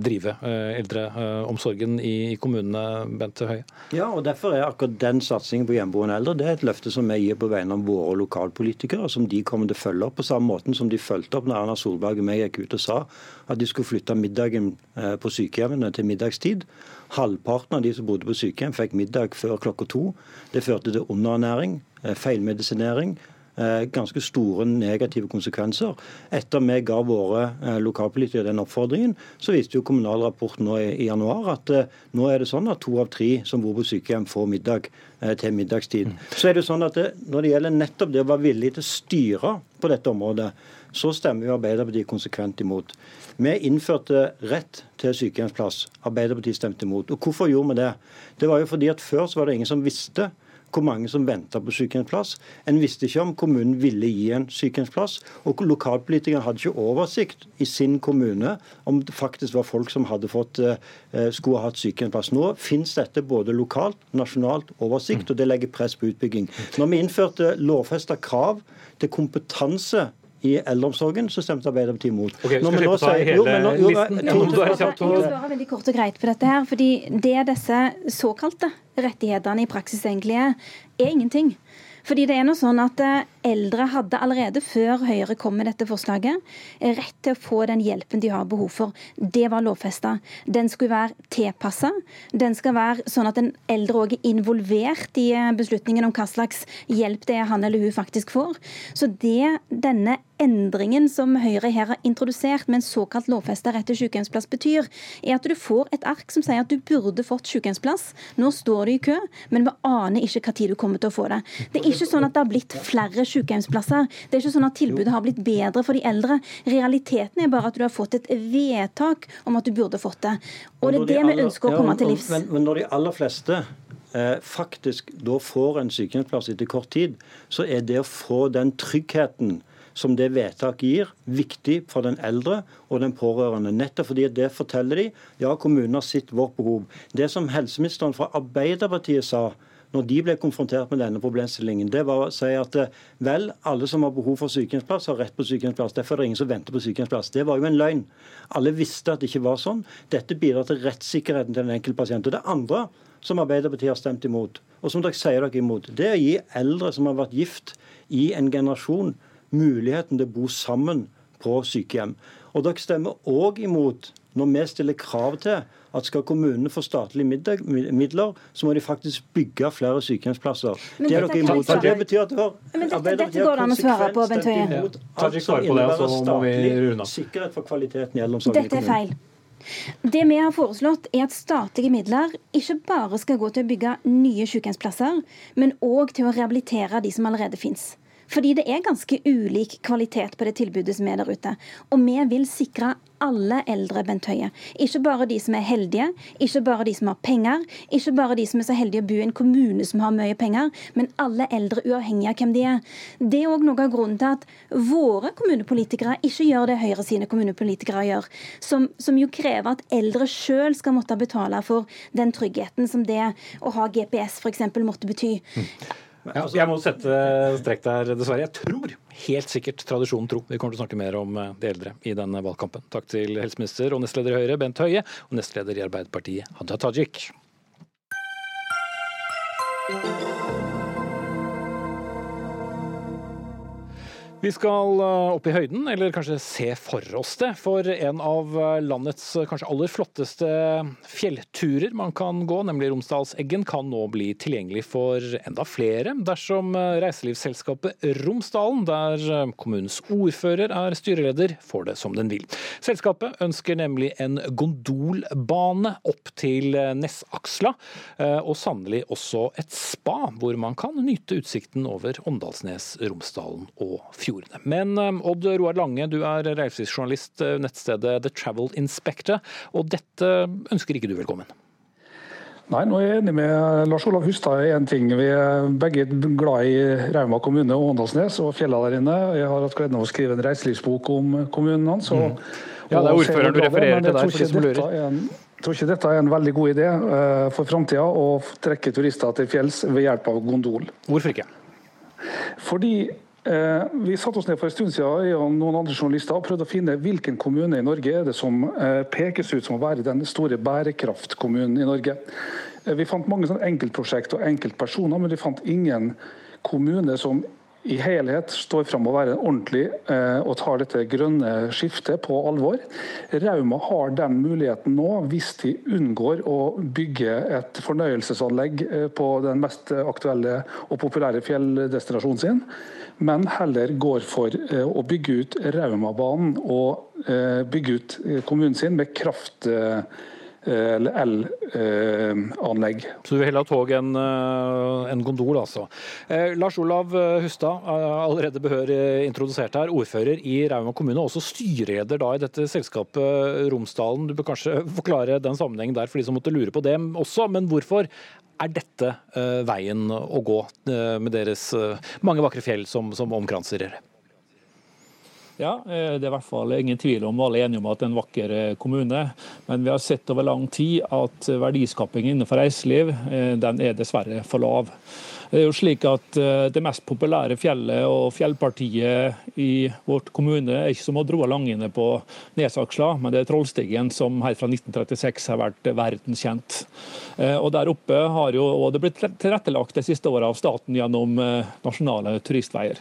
drive eldreomsorgen i kommunene, Bente Høie? Ja, og derfor er akkurat den satsingen på hjemmeboende eldre det er et løfte som vi gir på vegne av våre lokalpolitikere, som de kommer til å følge opp på samme måten som de fulgte opp når Erna Solberg og meg gikk ut og sa at de skulle flytte middagen eh, på sykehjemmene til middagstid. Halvparten av de som bodde på sykehjem, fikk middag før klokka to. Det førte til underernæring, eh, feilmedisinering, ganske store negative konsekvenser. Etter vi ga våre eh, lokalpolitikere den oppfordringen, så viste jo Kommunal Rapport nå i januar at eh, nå er det sånn at to av tre som bor på sykehjem, får middag til middagstid. Mm. Så er det sånn at det, Når det gjelder nettopp det å være villig til å styre på dette området, så stemmer jo Arbeiderpartiet konsekvent imot. Vi innførte rett til sykehjemsplass. Arbeiderpartiet stemte imot. Og Hvorfor gjorde vi det? Det var jo fordi at Før så var det ingen som visste hvor mange som venta på sykehjemsplass. En visste ikke om kommunen ville gi en sykehjemsplass. Og lokalpolitikerne hadde ikke oversikt i sin kommune om det faktisk var folk som hadde fått, eh, skulle ha hatt sykehjemsplass. Nå finnes dette både lokalt, nasjonalt oversikt, og det legger press på utbygging. Når vi innførte lovfesta krav til kompetanse i eldreomsorgen, så stemte Arbeiderpartiet imot. Okay, Når vi nå sier hele jo, men nå, jo, listen. Ja, jeg skal svare veldig kort og greit på dette her, fordi Det disse såkalte rettighetene i praksis egentlig er, er ingenting. Fordi det er noe sånn at eh, Eldre hadde allerede før Høyre kom med dette forslaget, rett til å få den hjelpen de har behov for. Det var lovfesta. Den skulle være tilpassa. Den skal være sånn at den eldre òg er involvert i eh, beslutningen om hva slags hjelp det er han eller hun faktisk får. Så det denne endringen som Høyre her har introdusert med en såkalt lovfesta rett til sykehjemsplass betyr, er at du får et ark som sier at du burde fått sykehjemsplass. Nå står du i kø, men vi aner ikke hva tid du kommer til å få det. Det er ikke sånn at det har blitt flere sykehjemsplasser. Det er ikke sånn at tilbudet har blitt bedre for de eldre. Realiteten er bare at du har fått et vedtak om at du burde fått det. Og det er det vi ønsker å komme til livs. Men, men når de aller fleste eh, faktisk da får en sykehjemsplass etter kort tid, så er det å få den tryggheten som det vedtaket gir, viktig for den eldre og den pårørende. Nettopp fordi det forteller de ja, kommunen har sitt vårt behov. Det som helseministeren fra Arbeiderpartiet sa når de ble konfrontert med denne problemstillingen, det var å si at eh, vel, alle som har behov for sykehjemsplass, har rett på sykehjemsplass. Derfor er det ingen som venter på sykehjemsplass. Det var jo en løgn. Alle visste at det ikke var sånn. Dette bidrar til rettssikkerheten til den enkelte pasient. Og det andre som Arbeiderpartiet har stemt imot, og som dere sier dere imot, det er å gi eldre som har vært gift i en generasjon, muligheten til å bo sammen på sykehjem. Og dere stemmer òg imot når vi stiller krav til at skal kommunene få statlige midler, så må de faktisk bygge flere sykehjemsplasser. Men det er dere imot. Det betyr at dere, men dette, dette går det an å svare på, Bent Høie. Tajik det, så må vi runde Sikkerhet for kvaliteten i eldreomsorgen er feil. Det vi har foreslått, er at statlige midler ikke bare skal gå til å bygge nye sykehjemsplasser, men òg til å rehabilitere de som allerede fins. Fordi det er ganske ulik kvalitet på det tilbudet som er der ute. Og vi vil sikre alle eldre, Bent Høie. Ikke bare de som er heldige, ikke bare de som har penger, ikke bare de som er så heldige å bo i en kommune som har mye penger, men alle eldre uavhengig av hvem de er. Det er òg noe av grunnen til at våre kommunepolitikere ikke gjør det Høyre sine kommunepolitikere gjør, som, som jo krever at eldre sjøl skal måtte betale for den tryggheten som det å ha GPS f.eks. måtte bety. Ja, jeg må sette strekk der, dessverre. Jeg tror helt sikkert tradisjonen tro vi kommer til å snakke mer om eh, de eldre i denne valgkampen. Takk til helseminister og nestleder i Høyre, Bent Høie, og nestleder i Arbeiderpartiet, Hadia Tajik. Vi skal eh, opp i høyden, eller kanskje se for oss det. For en av eh, landets eh, kanskje aller flotteste fjellturer man kan gå, nemlig Romsdalseggen, kan nå bli tilgjengelig for enda flere dersom reiselivsselskapet Romsdalen, der kommunens ordfører er styreleder, får det som den vil. Selskapet ønsker nemlig en gondolbane opp til Nessaksla, og sannelig også et spa, hvor man kan nyte utsikten over Åndalsnes, Romsdalen og Fjord fjordene. Men um, Odd Roar Lange, du er reiselivsjournalist eh, nettstedet The Travel Inspector, og dette ønsker ikke du velkommen? Nei, nå er jeg enig med Lars Olav Hustad i én ting. Vi er begge glad i Rauma kommune og Åndalsnes og fjellene der inne. Jeg har hatt gleden av å skrive en reiselivsbok om kommunen hans. Mm. Ja, det er ordføreren du refererer til der, for de som lurer. Jeg tror ikke dette er en veldig god idé uh, for framtida å trekke turister til fjells ved hjelp av gondol. Hvorfor ikke? Fordi Eh, vi satte oss ned for en stund siden jeg og noen andre journalister og prøvde å finne hvilken kommune i Norge er det som eh, pekes ut som å være den store bærekraftkommunen i Norge. Eh, vi fant mange enkeltprosjekt og enkeltpersoner, men vi fant ingen kommune som i helhet står fram å være ordentlig og tar dette grønne skiftet på alvor. Rauma har den muligheten nå, hvis de unngår å bygge et fornøyelsesanlegg på den mest aktuelle og populære fjelldestinasjonen sin men heller går for eh, å bygge ut Raumabanen og eh, bygge ut eh, kommunen sin med kraft elanlegg. Så du vil heller ha tog enn en gondol, altså. Eh, Lars Olav Hustad, allerede behørig introdusert her, ordfører i Rauma kommune, og også styreleder da i dette selskapet Romsdalen. Du bør kanskje <laughs> forklare den sammenhengen der for de som måtte lure på det også, men hvorfor er dette veien å gå med deres mange vakre fjell som, som omkranser dere? Ja, Det er i hvert fall ingen tvil om alle er enige om at det er en vakker kommune. Men vi har sett over lang tid at verdiskapingen innenfor reiseliv den er dessverre for lav. Det er jo slik at eh, det mest populære fjellet og fjellpartiet i vårt kommune er ikke som å dra Langene på Nesaksla, men det er Trollstigen som helt fra 1936 har vært verdenskjent. Eh, og Der oppe har jo og det blitt tilrettelagt de siste åra av staten gjennom eh, nasjonale turistveier.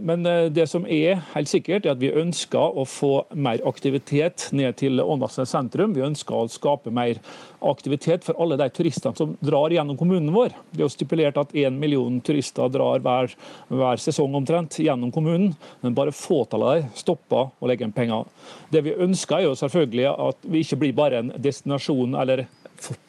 Men det som er helt sikkert, er at vi ønsker å få mer aktivitet ned til Åndalsnes sentrum. Vi ønsker å skape mer aktivitet for alle de turistene som drar gjennom kommunen vår. Det er jo stipulert at én million turister drar hver, hver, sesong omtrent gjennom kommunen, men bare fåtallet av dem stopper og legger igjen penger. Det vi ønsker er jo selvfølgelig at vi ikke blir bare en destinasjon eller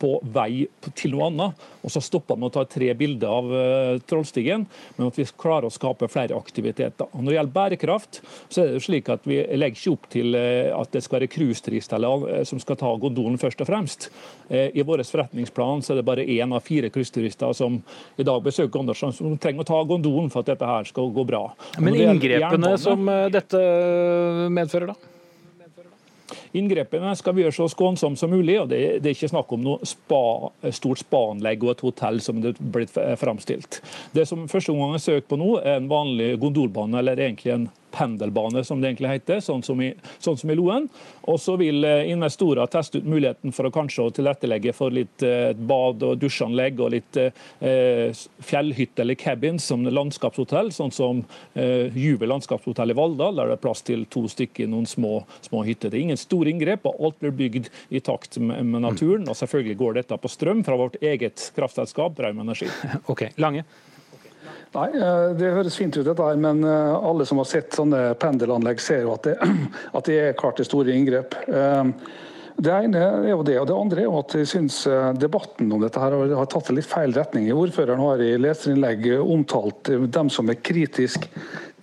på vei til noe annet, og så stopper vi å ta tre bilder av uh, Trollstigen, men at vi klarer å skape flere aktiviteter. Og når det gjelder bærekraft, så er det jo slik at vi legger ikke opp til uh, at det skal være cruiseturister uh, som skal ta gondolen først og fremst. I vår forretningsplan så er det bare én av fire cruiseturister som i dag besøker Andersson, som trenger å ta gondolen for at dette her skal gå bra. Men inngrepene som dette medfører, da? Inngrepene skal vi gjøre så skånsomme som mulig. og Det, det er ikke snakk om noe spa, stort spaanlegg og et hotell som det er blitt framstilt. Det som første gang er søkt på nå, er en vanlig gondolbane, eller egentlig en pendelbane, som det egentlig heter, sånn som i, sånn som i Loen. Og så vil eh, investorer teste ut muligheten for å kanskje tilrettelegge for litt eh, bad- og dusjanlegg og litt eh, fjellhytte eller cabins som landskapshotell, sånn som eh, Juve landskapshotell i Valldal, der det er plass til to stykker i noen små, små hytter. Det er ingen store inngrep, og alt blir bygd i takt med, med naturen. Og selvfølgelig går dette på strøm fra vårt eget kraftselskap, Raum Energi. <laughs> Ok, Lange. Nei, eh, Det høres fint ut, dette, her, men eh, alle som har sett sånne pendelanlegg, ser jo at det, <clears throat> at det er klart det store inngrep. Eh, det ene er jo det, og det andre er jo at jeg syns debatten om dette her har tatt en litt feil retning. Ordføreren har i leserinnlegg omtalt dem som er kritiske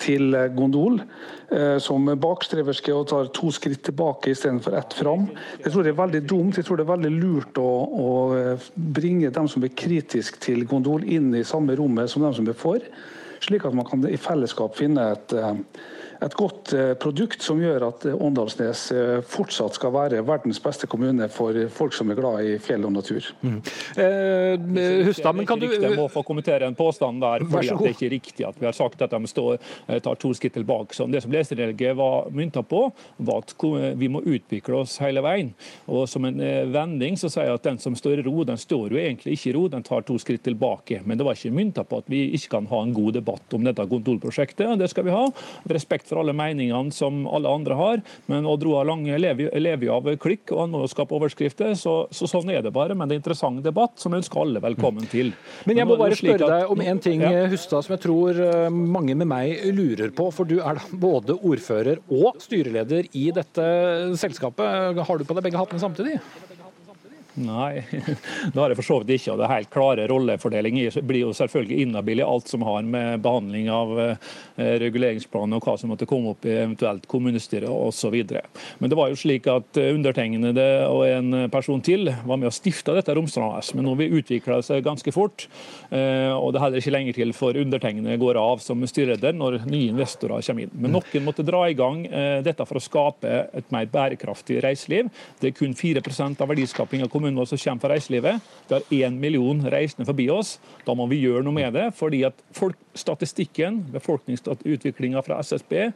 til gondol. Eh, som bakstreverske og tar to skritt tilbake istedenfor ett fram. Jeg tror det er veldig dumt. Jeg tror det er veldig lurt å, å eh, bringe dem som er kritiske til gondol inn i samme rommet som dem som er for, slik at man kan i fellesskap finne et, eh, et godt eh, produkt som gjør at Åndalsnes eh, fortsatt skal være verdens beste kommune for folk som er glad i fjell og natur. Mm. Eh, Hustad, men kan du... Jeg må få kommentere en påstand der. fordi Det er ikke riktig at vi har sagt at de står, eh, tar to skritt tilbake. Så det som leserinnlegget var mynta på, var at vi må utvikle oss hele veien. Og Som en vending så sier jeg at den som står i ro, den står jo egentlig ikke i ro, den tar to skritt tilbake. Men det var ikke mynta på at vi ikke kan ha en god debatt om dette kontorprosjektet. Det skal vi ha. Respekt for alle meningene som alle andre har. Men Odd Roar Lange lever jo av klikk, og han må jo skape overskrifter. Så, så, sånn er det bare. Men det er en interessant debatt som jeg ønsker alle velkommen til. Men jeg må bare spørre deg om en ting, ja. Hustad, som jeg tror eh, mange med meg lurer på. For du er da både ordfører og styreleder i dette selskapet. Har du på deg begge hattene samtidig? Nei, <laughs> det har jeg for så vidt ikke. og Det helt klare rollefordeling blir jo selvfølgelig inhabil i alt som har med behandling av eh, reguleringsplanen og hva som måtte komme opp i eventuelt kommunestyret osv. Men det var jo slik at eh, undertegnede og en person til var med å stifte dette Romsdal AS. Men nå vil utvikla seg ganske fort. Eh, og det er heller ikke lenger til for undertegnede går av som styreleder når nye investorer kommer inn. Men noen måtte dra i gang dette for å skape et mer bærekraftig reiseliv. Det er kun 4 av verdiskaping av kommunen kommunen vår som kommer fra reiselivet. Vi har én million reisende forbi oss. Da må vi gjøre noe med det. fordi at folk, statistikken, befolkningsutviklinga fra SSB,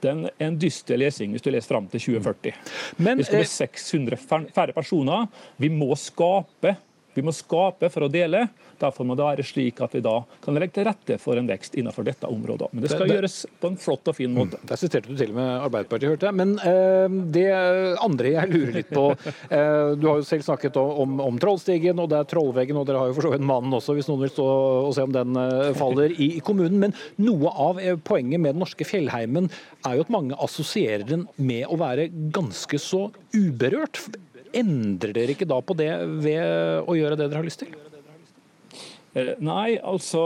den er en dyster lesing hvis du leser fram til 2040. Men, vi skal bli 600 færre personer. Vi må skape vi må skape for å dele. Derfor må det være slik at vi da kan legge til rette for en vekst innenfor dette området. Men det skal det, det, gjøres på en flott og fin måte. Mm, der siterte du til og med Arbeiderpartiet, hørte jeg. Men eh, det andre jeg lurer litt på <laughs> eh, Du har jo selv snakket om, om Trollstigen, og det er Trollveggen, og dere har jo for så vidt Mannen også, hvis noen vil stå og se om den eh, faller i, i, kommunen. Men noe av poenget med den norske fjellheimen er jo at mange assosierer den med å være ganske så uberørt. Endrer dere ikke da på det ved å gjøre det dere har lyst til? Eh, nei, altså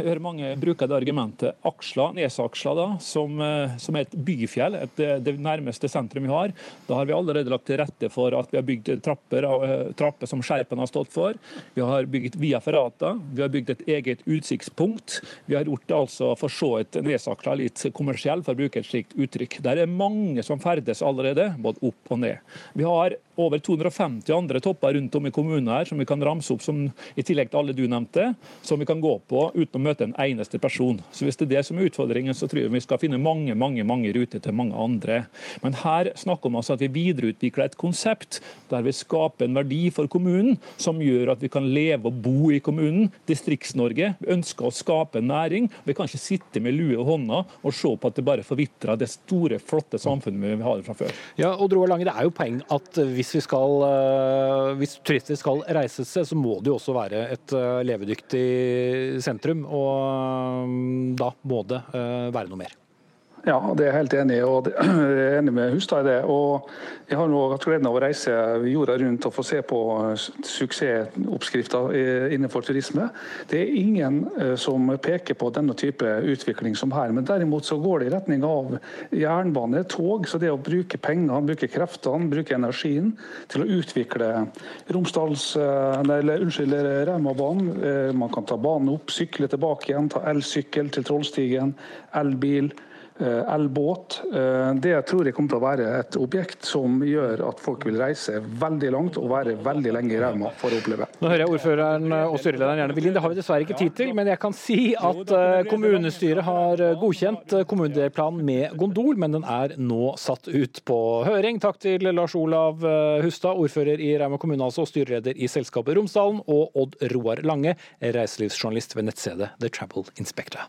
jeg hører mange bruker det argumentet. Aksla, Nesaksla, da, som, eh, som, er et byfjell, et, eh, det nærmeste sentrum vi har. Da har vi allerede lagt til rette for at vi har bygd trapper, trapper som Skjerpen har stått for. Vi har bygd via ferrata, vi har bygd et eget utsiktspunkt. Vi har gjort det altså for så vidt Nesaksla litt kommersiell, for å bruke et slikt uttrykk. Der er mange som ferdes allerede, både opp og ned. Vi har over 250 andre topper rundt om i kommunen her, som vi kan ramse opp som, i tillegg til alle du nevnte, som vi kan gå på uten å møte en eneste person. Så Hvis det er det som er utfordringen, så tror jeg vi skal finne mange mange, mange ruter til mange andre. Men her snakker vi altså at vi videreutvikler et konsept der vi skaper en verdi for kommunen som gjør at vi kan leve og bo i kommunen. Distrikts-Norge ønsker å skape næring. Vi kan ikke sitte med lue i hånda og se på at det bare forvitrer det store, flotte samfunnet vi har fra før. Ja, og Droa Lange, Det er jo poeng at hvis hvis, skal, eh, hvis turister skal reise seg, så må det jo også være et eh, levedyktig sentrum. Og mm, da må det eh, være noe mer. Ja, det er jeg helt enig i. og <clears throat> Jeg er enig med Hustad i det. og Jeg har nå hatt gleden av å reise jorda rundt og få se på eh, suksessoppskrifter innenfor turisme. Det er ingen eh, som peker på denne type utvikling som her. Men derimot så går det i retning av jernbane, tog. Så det å bruke pengene, bruke kreftene, bruke energien til å utvikle Romsdals, nei, unnskyld, Raumabanen. Man kan ta banen opp, sykle tilbake igjen, ta elsykkel til Trollstigen, elbil. Eh, elbåt. Eh, det tror jeg kommer til å være et objekt som gjør at folk vil reise veldig langt og være veldig lenge i Rauma for å oppleve. Nå hører jeg ordføreren og styrelederen gjerne vil inn. Det har vi dessverre ikke tid til, men jeg kan si at eh, kommunestyret har godkjent kommunedelplanen med gondol, men den er nå satt ut på høring. Takk til Lars Olav Hustad, ordfører i Rauma kommune, altså, og styreleder i selskapet Romsdalen, og Odd Roar Lange, reiselivsjournalist ved nettstedet The Travel Inspector.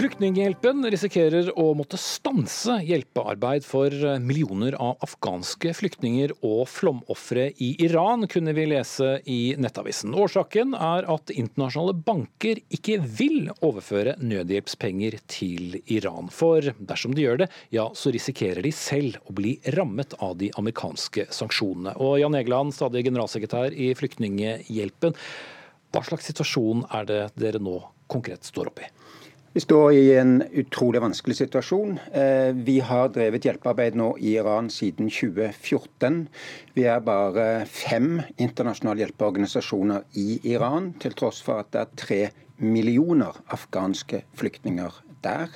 Flyktninghjelpen risikerer å måtte stanse hjelpearbeid for millioner av afghanske flyktninger og flomofre i Iran, kunne vi lese i Nettavisen. Årsaken er at internasjonale banker ikke vil overføre nødhjelpspenger til Iran. For dersom de gjør det, ja, så risikerer de selv å bli rammet av de amerikanske sanksjonene. Og Jan Egeland, stadig generalsekretær i Flyktninghjelpen, hva slags situasjon er det dere nå konkret står oppe i? Vi står i en utrolig vanskelig situasjon. Eh, vi har drevet hjelpearbeid nå i Iran siden 2014. Vi er bare fem internasjonale hjelpeorganisasjoner i Iran, til tross for at det er tre millioner afghanske flyktninger der.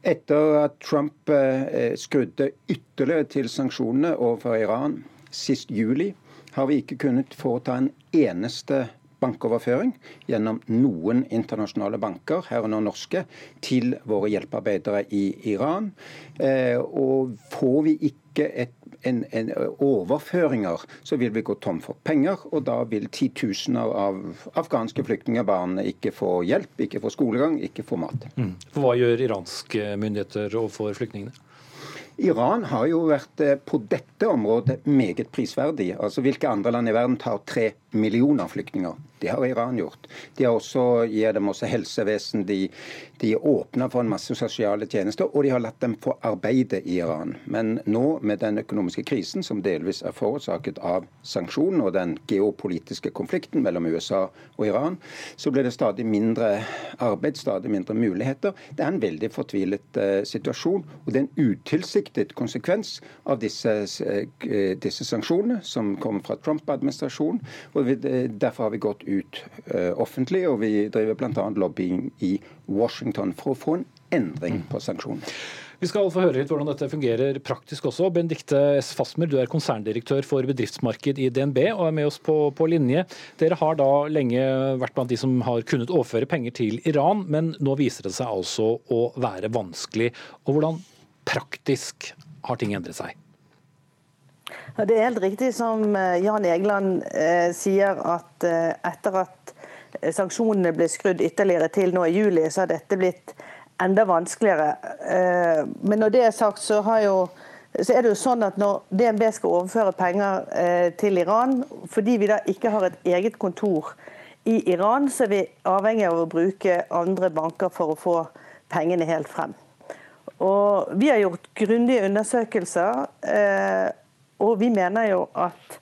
Etter at Trump eh, skrudde ytterligere til sanksjonene overfor Iran sist juli, har vi ikke kunnet foreta en eneste bankoverføring gjennom noen internasjonale banker, herunder norske, til våre hjelpearbeidere i Iran. Eh, og får vi ikke et en, en, overføringer, så vil vi gå tom for penger. Og da vil titusener av afghanske flyktningbarn ikke få hjelp, ikke få skolegang, ikke få mat. Mm. For hva gjør iranske myndigheter overfor flyktningene? Iran har jo vært eh, på dette området meget prisverdig. Altså Hvilke andre land i verden tar tre millioner flyktninger? Det har Iran gjort. De har også, gir dem også helsevesen. De, de åpner for en masse sosiale tjenester, og de har latt dem få arbeide i Iran. Men nå, med den økonomiske krisen, som delvis er forårsaket av sanksjonene og den geopolitiske konflikten mellom USA og Iran, så blir det stadig mindre arbeid, stadig mindre muligheter. Det er en veldig fortvilet uh, situasjon, og det er en utilsiktet konsekvens av disse, uh, disse sanksjonene som kommer fra Trump-administrasjonen. og vi, Derfor har vi gått ut uh, offentlig, og vi driver bl.a. lobbying i Washington for å få en endring på sanksjonene. Vi skal få høre litt hvordan dette fungerer praktisk også. Benedicte S. Fasmer, du er konserndirektør for bedriftsmarked i DNB og er med oss på, på, linje. Dere har da lenge vært blant de som har kunnet overføre penger til Iran, men nå viser det seg altså å være vanskelig. Og hvordan praktisk har ting endret seg? Det er helt riktig som eh, Jan Egeland eh, sier, at eh, etter at sanksjonene ble skrudd ytterligere til nå i juli, så har dette blitt enda vanskeligere. Men når det er sagt, så, jo, så, er det jo sånn at når DNB skal overføre penger til Iran, fordi vi da ikke har et eget kontor i Iran, så er vi avhengig av å bruke andre banker for å få pengene helt frem. Og vi har gjort grundige undersøkelser, og vi mener jo at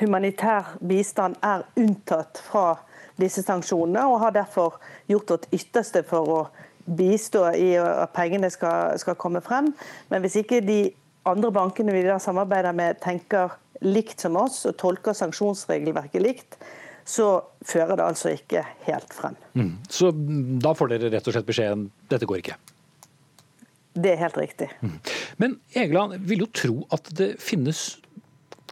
humanitær bistand er unntatt fra disse sanksjonene, og har derfor gjort vårt ytterste for å bistå i at pengene skal, skal komme frem. Men hvis ikke de andre bankene vi da samarbeider med tenker likt som oss og tolker sanksjonsregelverket likt, så fører det altså ikke helt frem. Mm. Så da får dere rett og slett beskjeden dette går ikke? Det er helt riktig. Mm. Men Egeland vil jo tro at det finnes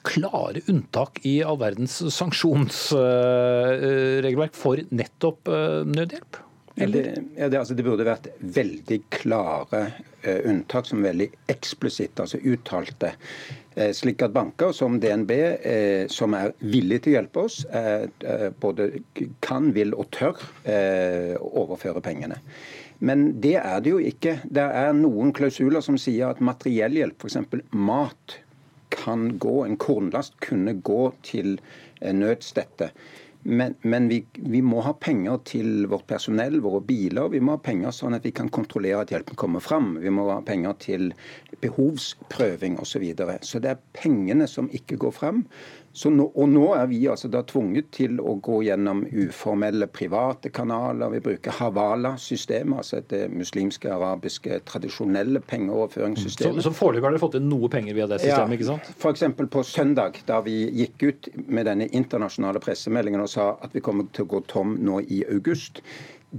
klare unntak i all verdens sanksjonsregelverk for nettopp eh, nødhjelp? Ja, det, ja, det, altså, det, burde vært veldig klare uh, unntak, som veldig eksplisitt, altså uttalte. Uh, slik at banker som DNB, uh, som er villige til å hjelpe oss, både kan, vil og tør overføre pengene. Men det er det jo ikke. Det er noen klausuler som sier at materiell hjelp, f.eks. mat, kan gå, en kornlast kunne gå til nødstedte. Men, men vi, vi, må ha penger til vårt personell, våre biler. Vi må ha penger sånn at vi kan kontrollere at hjelpen kommer fram. Vi må ha penger til behovsprøving osv. Så, videre. så det er pengene som ikke går fram. Nå, og nå er vi altså da tvunget til å gå gjennom uformelle private kanaler. Vi bruker Havala-systemet, altså det muslimske, arabiske, tradisjonelle pengeoverføringssystemet. Så, så foreløpig har dere fått inn noe penger via det systemet, ja, ikke sant? F.eks. på søndag, da vi gikk ut med denne internasjonale pressemeldingen og sa at vi kommer til å gå tom nå i august.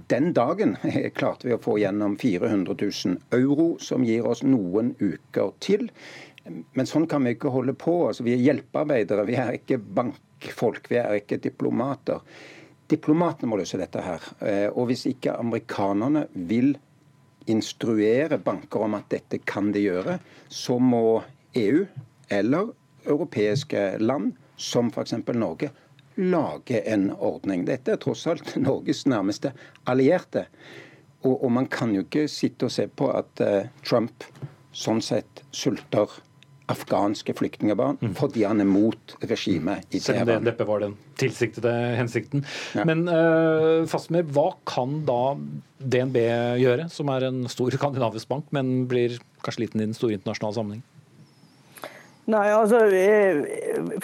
Den dagen <laughs> klarte vi å få gjennom 400 000 euro, som gir oss noen uker til. Men sånn kan vi ikke holde på. Altså, vi er hjelpearbeidere, vi er ikke bankfolk, vi er ikke diplomater. Diplomatene må løse dette her. Eh, og hvis ikke amerikanerne vil instruere banker om at dette kan de gjøre, så må EU eller europeiske land, som f.eks. Norge, lage en ordning. Dette er tross alt <laughs> Norges nærmeste allierte. Og, og man kan jo ikke sitte og se på at uh, Trump sånn sett sulter afghanske flyktningbarn mm. fordi han er mot regimet i Teheran. Selv om det var den tilsiktede hensikten. Ja. Men uh, Fastmer, hva kan da DNB gjøre, som er en stor <laughs> skandinavisk bank, men blir kanskje liten i den store internasjonale sammenheng? Nei, altså, Jeg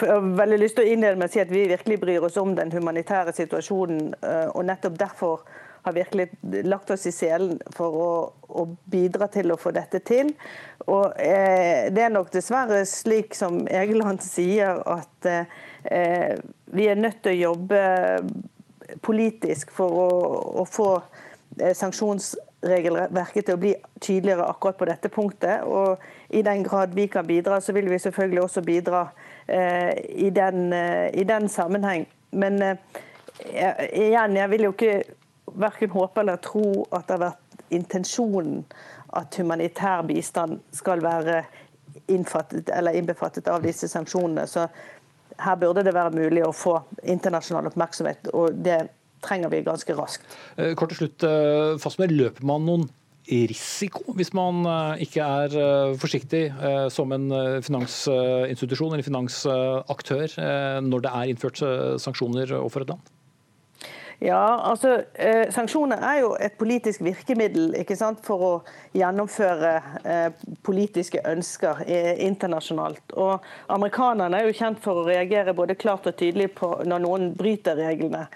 har veldig lyst til å innlede med å si at vi virkelig bryr oss om den humanitære situasjonen. Eh, og Nettopp derfor har virkelig lagt oss i selen for å, å bidra til å få dette til. Og eh, Det er nok dessverre slik som Egeland sier, at eh, vi er nødt til å jobbe politisk for å, å få eh, sanksjonsregelverket til å bli tydeligere akkurat på dette punktet. Og i den grad vi kan bidra, så vil vi selvfølgelig også bidra eh, i, den, eh, i, den, sammenheng. Men eh, igjen, jeg vil jo ikke verken håpe eller tro at det har vært intensjonen at humanitær bistand skal være innbefattet av disse sanksjonene. Så her burde det være mulig å få internasjonal oppmerksomhet, og det trenger vi ganske raskt. Eh, kort til slutt, eh, Fastmer, løper man noen risiko hvis man eh, ikke er forsiktig som en finansinstitusjon eller finansaktør når det er innført sanksjoner overfor et land? Ja, altså eh, Sanksjoner er jo et politisk virkemiddel ikke sant, for å gjennomføre eh, politiske ønsker eh, internasjonalt. Og Amerikanerne er jo kjent for å reagere både klart og tydelig på når noen bryter reglene.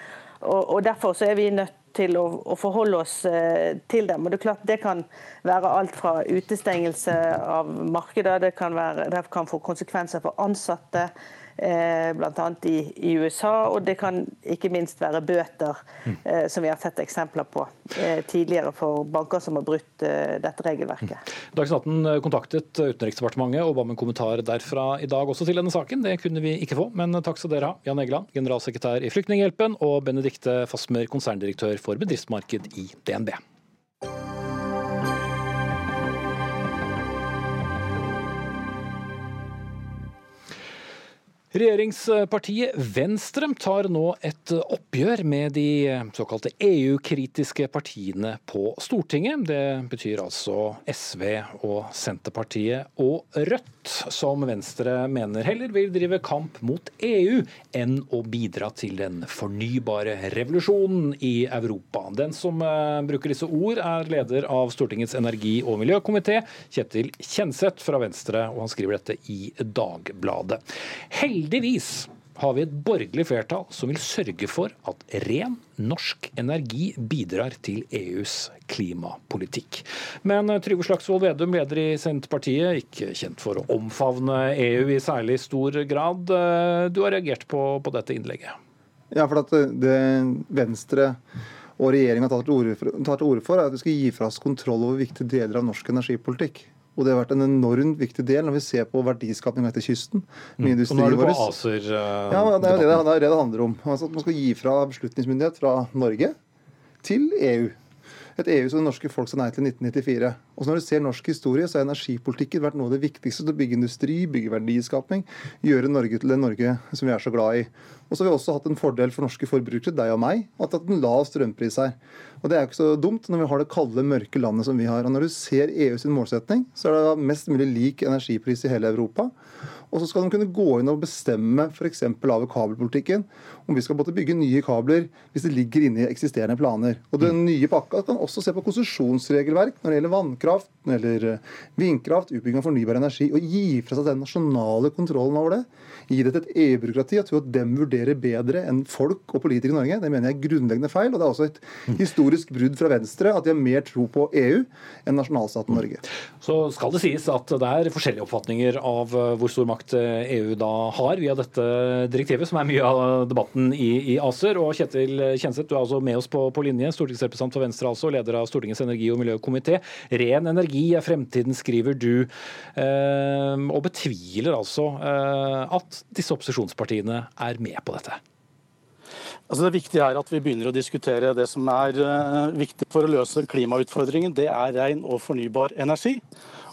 Og, og Derfor så er vi nødt til å, å forholde oss eh, til dem. Og Det er klart det kan være alt fra utestengelse av markeder, det kan, være, det kan få konsekvenser for ansatte bl.a. I, i USA. Og det kan ikke minst være bøter, mm. eh, som vi har sett eksempler på eh, tidligere for banker som har brutt dette regelverket. Mm. Dagsnytt 18 kontaktet Utenriksdepartementet og ba om en kommentar derfra i dag også til denne saken. Det kunne vi ikke få, men takk skal dere ha. Jan Egeland, generalsekretær i Flyktninghjelpen, og Benedikte Fasmer, konserndirektør for bedriftsmarked i DNB. Regjeringspartiet Venstre tar nå et oppgjør med de såkalte EU-kritiske partiene på Stortinget. Det betyr altså SV og Senterpartiet og Rødt, som Venstre mener heller vil drive kamp mot EU enn å bidra til den fornybare revolusjonen i Europa. Den som eh, bruker disse ord, er leder av Stortingets energi- og miljøkomité, Kjetil Kjenseth fra Venstre, og han skriver dette i Dagbladet. Heldigvis Heldigvis har vi et borgerlig flertall som vil sørge for at ren norsk energi bidrar til EUs klimapolitikk. Men eh, Trygve Slagsvold Vedum, leder i Senterpartiet, ikke kjent for å omfavne EU i særlig stor grad. Eh, du har reagert på, på dette innlegget? Ja, for at det Venstre og regjeringa tar til orde for, er at vi skal gi fra oss kontroll over viktige deler av norsk energipolitikk. Og det har vært en enormt viktig del når vi ser på verdiskaping etter kysten. Mm. Og nå er du på ACER? Uh, ja, det er det, det er det det handler om. Altså at Man skal gi fra beslutningsmyndighet fra Norge til EU. Et EU som det norske folk sa nei til i 1994. Og Når du ser norsk historie, så har energipolitikken vært noe av det viktigste til å bygge industri, bygge verdiskapning, gjøre Norge til det Norge som vi er så glad i. Og så har vi også hatt en fordel for norske forbrukere, deg og meg, at vi har hatt en lav strømpris her. Og Det er ikke så dumt når vi har det kalde, mørke landet som vi har. Og Når du ser EU sin målsetning, så er det mest mulig lik energipris i hele Europa. Og så skal de kunne gå inn og bestemme f.eks. av kabelpolitikken om vi skal måtte bygge nye kabler hvis det ligger inne i eksisterende planer. Og Den nye pakka kan også se på konsesjonsregelverk når det gjelder vannkraft, når eller eh, vindkraft, utbygging av fornybar energi, og gi fra seg den nasjonale kontrollen over det. Gi det til et EU-byråkrati og tro at dem vurderer bedre enn folk og politikere i Norge. Det mener jeg er grunnleggende feil. Og det er også et historisk brudd fra Venstre at de har mer tro på EU enn nasjonalstaten Norge. Så skal det sies at det er forskjellige oppfatninger av eh, hvor stor makt EU eh, da har via dette direktivet, som er mye av debatten i, i ACER. Og Kjetil Kjenseth, du er altså med oss på, på linje, stortingsrepresentant for Venstre, altså, leder av Stortingets energi- og miljøkomité. Ren energi er fremtiden, skriver du, eh, og betviler altså eh, at disse opposisjonspartiene er med på dette. Altså det viktige er at vi begynner å diskutere det som er uh, viktig for å løse klimautfordringen. Det er ren og fornybar energi.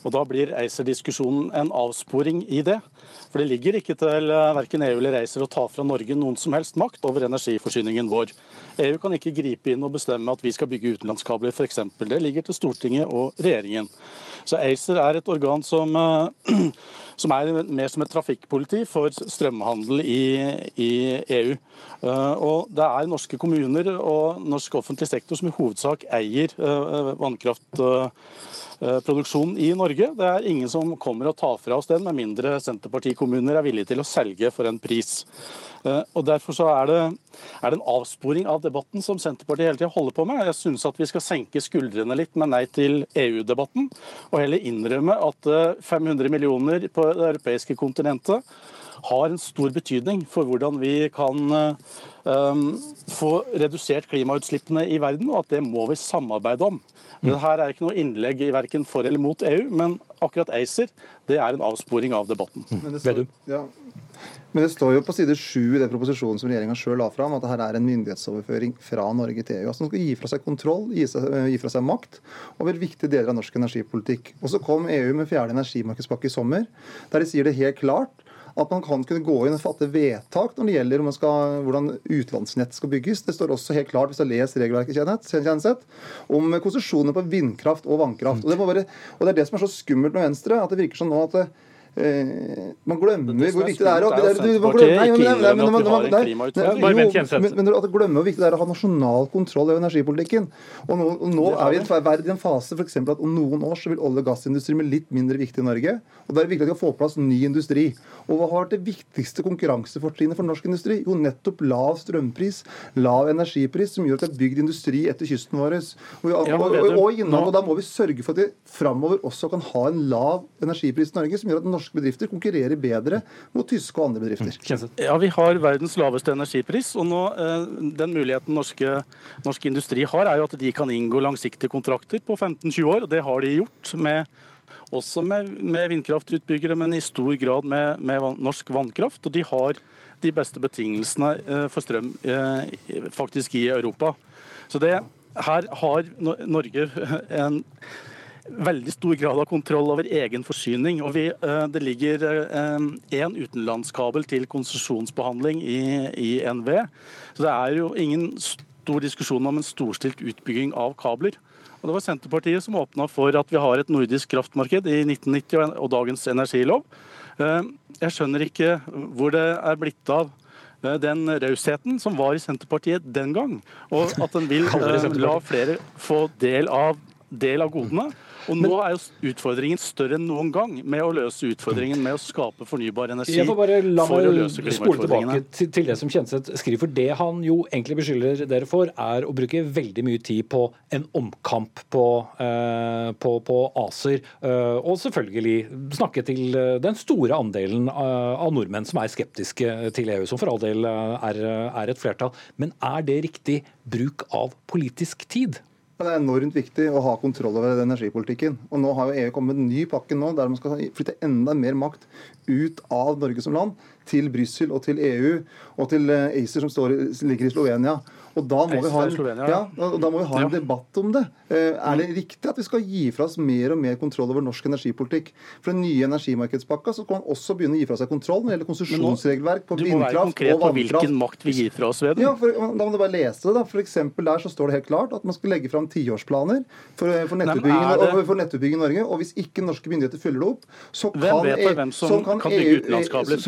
Og Da blir ACER-diskusjonen en avsporing i det. For det ligger ikke til eh, verken EU eller ACER å ta fra Norge noen som helst makt over energiforsyningen vår. EU kan ikke gripe inn og bestemme at vi skal bygge utenlandskabler f.eks. Det ligger til Stortinget og regjeringen. Så ACER er et organ som, eh, <clears throat> som er mer som et trafikkpoliti for strømhandel i, i, EU. Eh, og Det er norske kommuner og norsk offentlig sektor som i hovedsak eier vannkraft produksjon i Norge. Det er ingen som kommer og tar fra oss den, med mindre Senterpartikommuner er villige til å selge for en pris. Eh, og Derfor så er det, er det en avsporing av debatten som Senterpartiet hele tida holder på med. Jeg syns at vi skal senke skuldrene litt med nei til EU-debatten, og heller innrømme at 500 eh, millioner på det europeiske kontinentet har en stor betydning for hvordan vi kan um, få redusert klimautslippene i verden, og at det må vi samarbeide om. Mm. Dette er ikke noe innlegg i verken for eller mot EU, men akkurat ACER det er en avsporing av debatten. Men det, står, ja, men det står jo på side sju i den proposisjonen som regjeringa sjøl la fram, at dette er en myndighetsoverføring fra Norge til EU. Altså Den skal gi fra seg kontroll, gi, seg, gi fra seg makt over viktige deler av norsk energipolitikk. Og Så kom EU med fjerde energimarkedspakke i sommer, der de sier det helt klart at man kan kunne gå inn og fatte vedtak når det gjelder skal, hvordan utenlandsnett skal bygges. Det står også helt klart, hvis du har lest regelverket, Kjenseth, om konsesjoner på vindkraft og vannkraft. Og det, være, og det, er det som er så skummelt med Venstre, at det virker som nå at man glemmer hvor viktig det er å glemmer hvor viktig det er å ha nasjonal kontroll over energipolitikken. Og nå, og nå er vi i en fase for at om noen år så vil olje- og gassindustri bli litt mindre viktig i Norge. Og det er viktig at vi får på plass ny industri. Og hva har vært det viktigste konkurransefortrinnet for norsk industri? Jo, nettopp lav strømpris, lav energipris, som gjør at det er bygd industri etter kysten vår. Og, og, og, da må vi sørge for at vi framover også kan ha en lav energipris i Norge, som gjør at norske bedrifter konkurrerer bedre mot tyske og andre bedrifter. Mm. Ja, Vi har verdens laveste energipris. og nå, eh, Den muligheten norske, norsk industri har, er jo at de kan inngå langsiktige kontrakter på 15-20 år. og Det har de gjort. med også med, med, vindkraftutbyggere, men i stor grad med, med, norsk vannkraft. Og de har de beste betingelsene eh, for strøm eh, faktisk i Europa. Så det, her har Norge en veldig stor grad av kontroll over egen forsyning. og vi, eh, Det ligger én eh, utenlandskabel til konsesjonsbehandling i, i NV. Så det er jo ingen stor diskusjon om en storstilt utbygging av kabler. Og Det var Senterpartiet som åpna for at vi har et nordisk kraftmarked i 1990 og dagens energilov. Eh, jeg skjønner ikke hvor det er blitt av den rausheten som var i Senterpartiet den gang, og at den vil la flere få del av, del av godene. Og nå er jo utfordringen større enn noen gang med å løse utfordringen med å skape fornybar energi Jeg får bare la meg spole tilbake til, til det som Kjenseth skriver. For det han jo egentlig beskylder dere for, er å bruke veldig mye tid på en omkamp på, eh, på, på ACER. Eh, og selvfølgelig snakke til eh, den store andelen av nordmenn som er skeptiske til EU, som for all del er, er et flertall. Men er det riktig bruk av politisk tid? Men det er enormt viktig å ha kontroll over energipolitikken. Og nå har jo EU kommet med en ny pakke nå, der man skal flytte enda mer makt ut av Norge som land, til Brussel og til EU og til eh, ACER, som står, ligger i Slovenia. Og da må, vi ha, en, ja, da må vi ha en debatt om det. Eh, er det riktig at vi skal gi fra oss mer og mer kontroll over norsk energipolitikk? For den nye energimarkedspakka så kan man også begynne å gi fra seg kontroll når det gjelder konsesjonsregelverk på vindkraft og vannkraft. Hvilken makt vi gir fra oss ved det. Ja, for, Da må du bare lese det. da. For der så står det helt klart at man skal legge fram tiårsplaner for, for, nettutbygging, for nettutbygging i Norge. Og hvis ikke norske myndigheter følger det opp, så kan, hvem hvem så kan, kan bygge e utenlandskabler?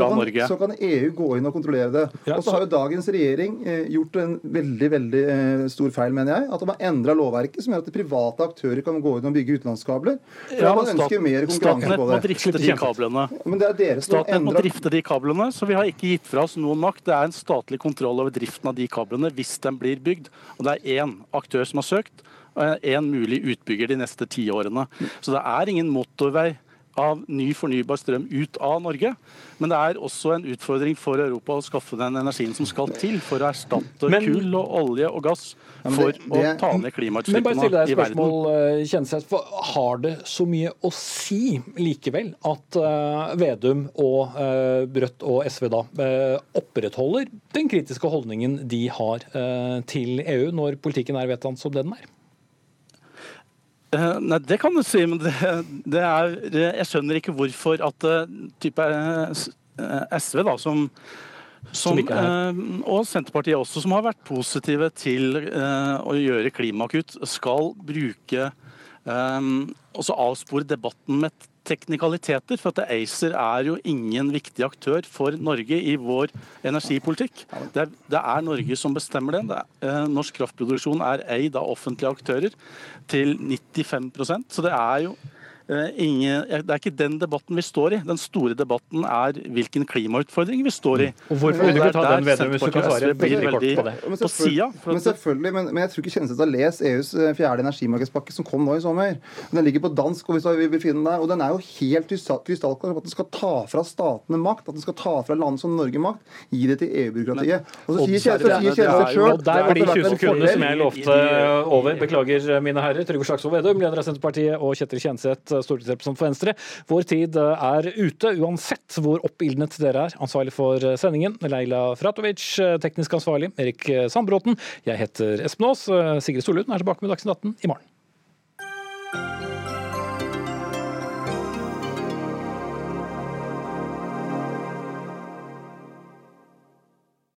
Så kan EU gå inn og kontrollere det. Og så har jo dagens regjering eh, gjort en veldig, veldig eh, stor feil, mener jeg. At de har endra lovverket som gjør at private aktører kan gå inn og bygge utenlandskabler. Ja, man ønsker mer konkurranse på det. Må drifte de kablene. Men det er dere som Statnett må drifte de kablene, så vi har ikke gitt fra oss noen makt. Det er en statlig kontroll over driften av de kablene hvis de blir bygd. Og det er én aktør som har søkt, og en mulig utbygger de neste ti årene. Så det er ingen motorvei av ny fornybar strøm ut av Norge. Men det er også en utfordring for Europa å skaffe den energien som skal til for å erstatte men, kull og olje og gass for det, det, å ta ned klimautslippene i verden. Eh, Kjenseth, har det så mye å si likevel at uh, Vedum og uh, Rødt og SV da uh, opprettholder den kritiske holdningen de har til EU, når politikken er vedtatt som det den er? Uh, nei, Det kan du si, men det, det er, jeg skjønner ikke hvorfor at uh, type uh, eh, SV, da, som, som, og Senterpartiet også, som har vært positive til å gjøre klimakutt, skal bruke um, også avspore debatten med teknikaliteter. For at ACER er jo ingen viktig aktør for Norge i vår energipolitikk. Det er, det er Norge som bestemmer det. det er, eh, norsk kraftproduksjon er eid av offentlige aktører til 95% så det er jo ingen, det er ikke den debatten vi står i. Den store debatten er hvilken klimautfordring vi står i. Og Hvorfor vil du ikke ta den Vedum, hvis du kan svare veldig kort på det? Men selvfølgelig, men, selvfølgelig men, men, jeg tror ikke Kjenseth har lest EUs eh, fjerde energimarkedspakke som kom nå i sommer. Den ligger på dansk, og hvis vi vil finne den der, og den er jo helt krystallklar på at den skal ta fra statene makt, at den skal ta fra land som Norge makt, gi det til EU-byråkratiet. Og så sier Kjenseth sjøl Der blir de 20 sekundene som jeg lovte over. Beklager, mine herrer. Trygve Slagsvold Vedum, leder av Senterpartiet, og Kjetil Kjenseth, stortingsrepresentant for Venstre. Vår tid eh, er ute, uansett hvor oppildnet dere er. Ansvarlig for eh, sendingen, Leila Fratovic. Eh, teknisk ansvarlig, Erik Sandbråten. Jeg heter Espen Aas. Sigrid Solund er tilbake med Dagsnytt 18 i morgen.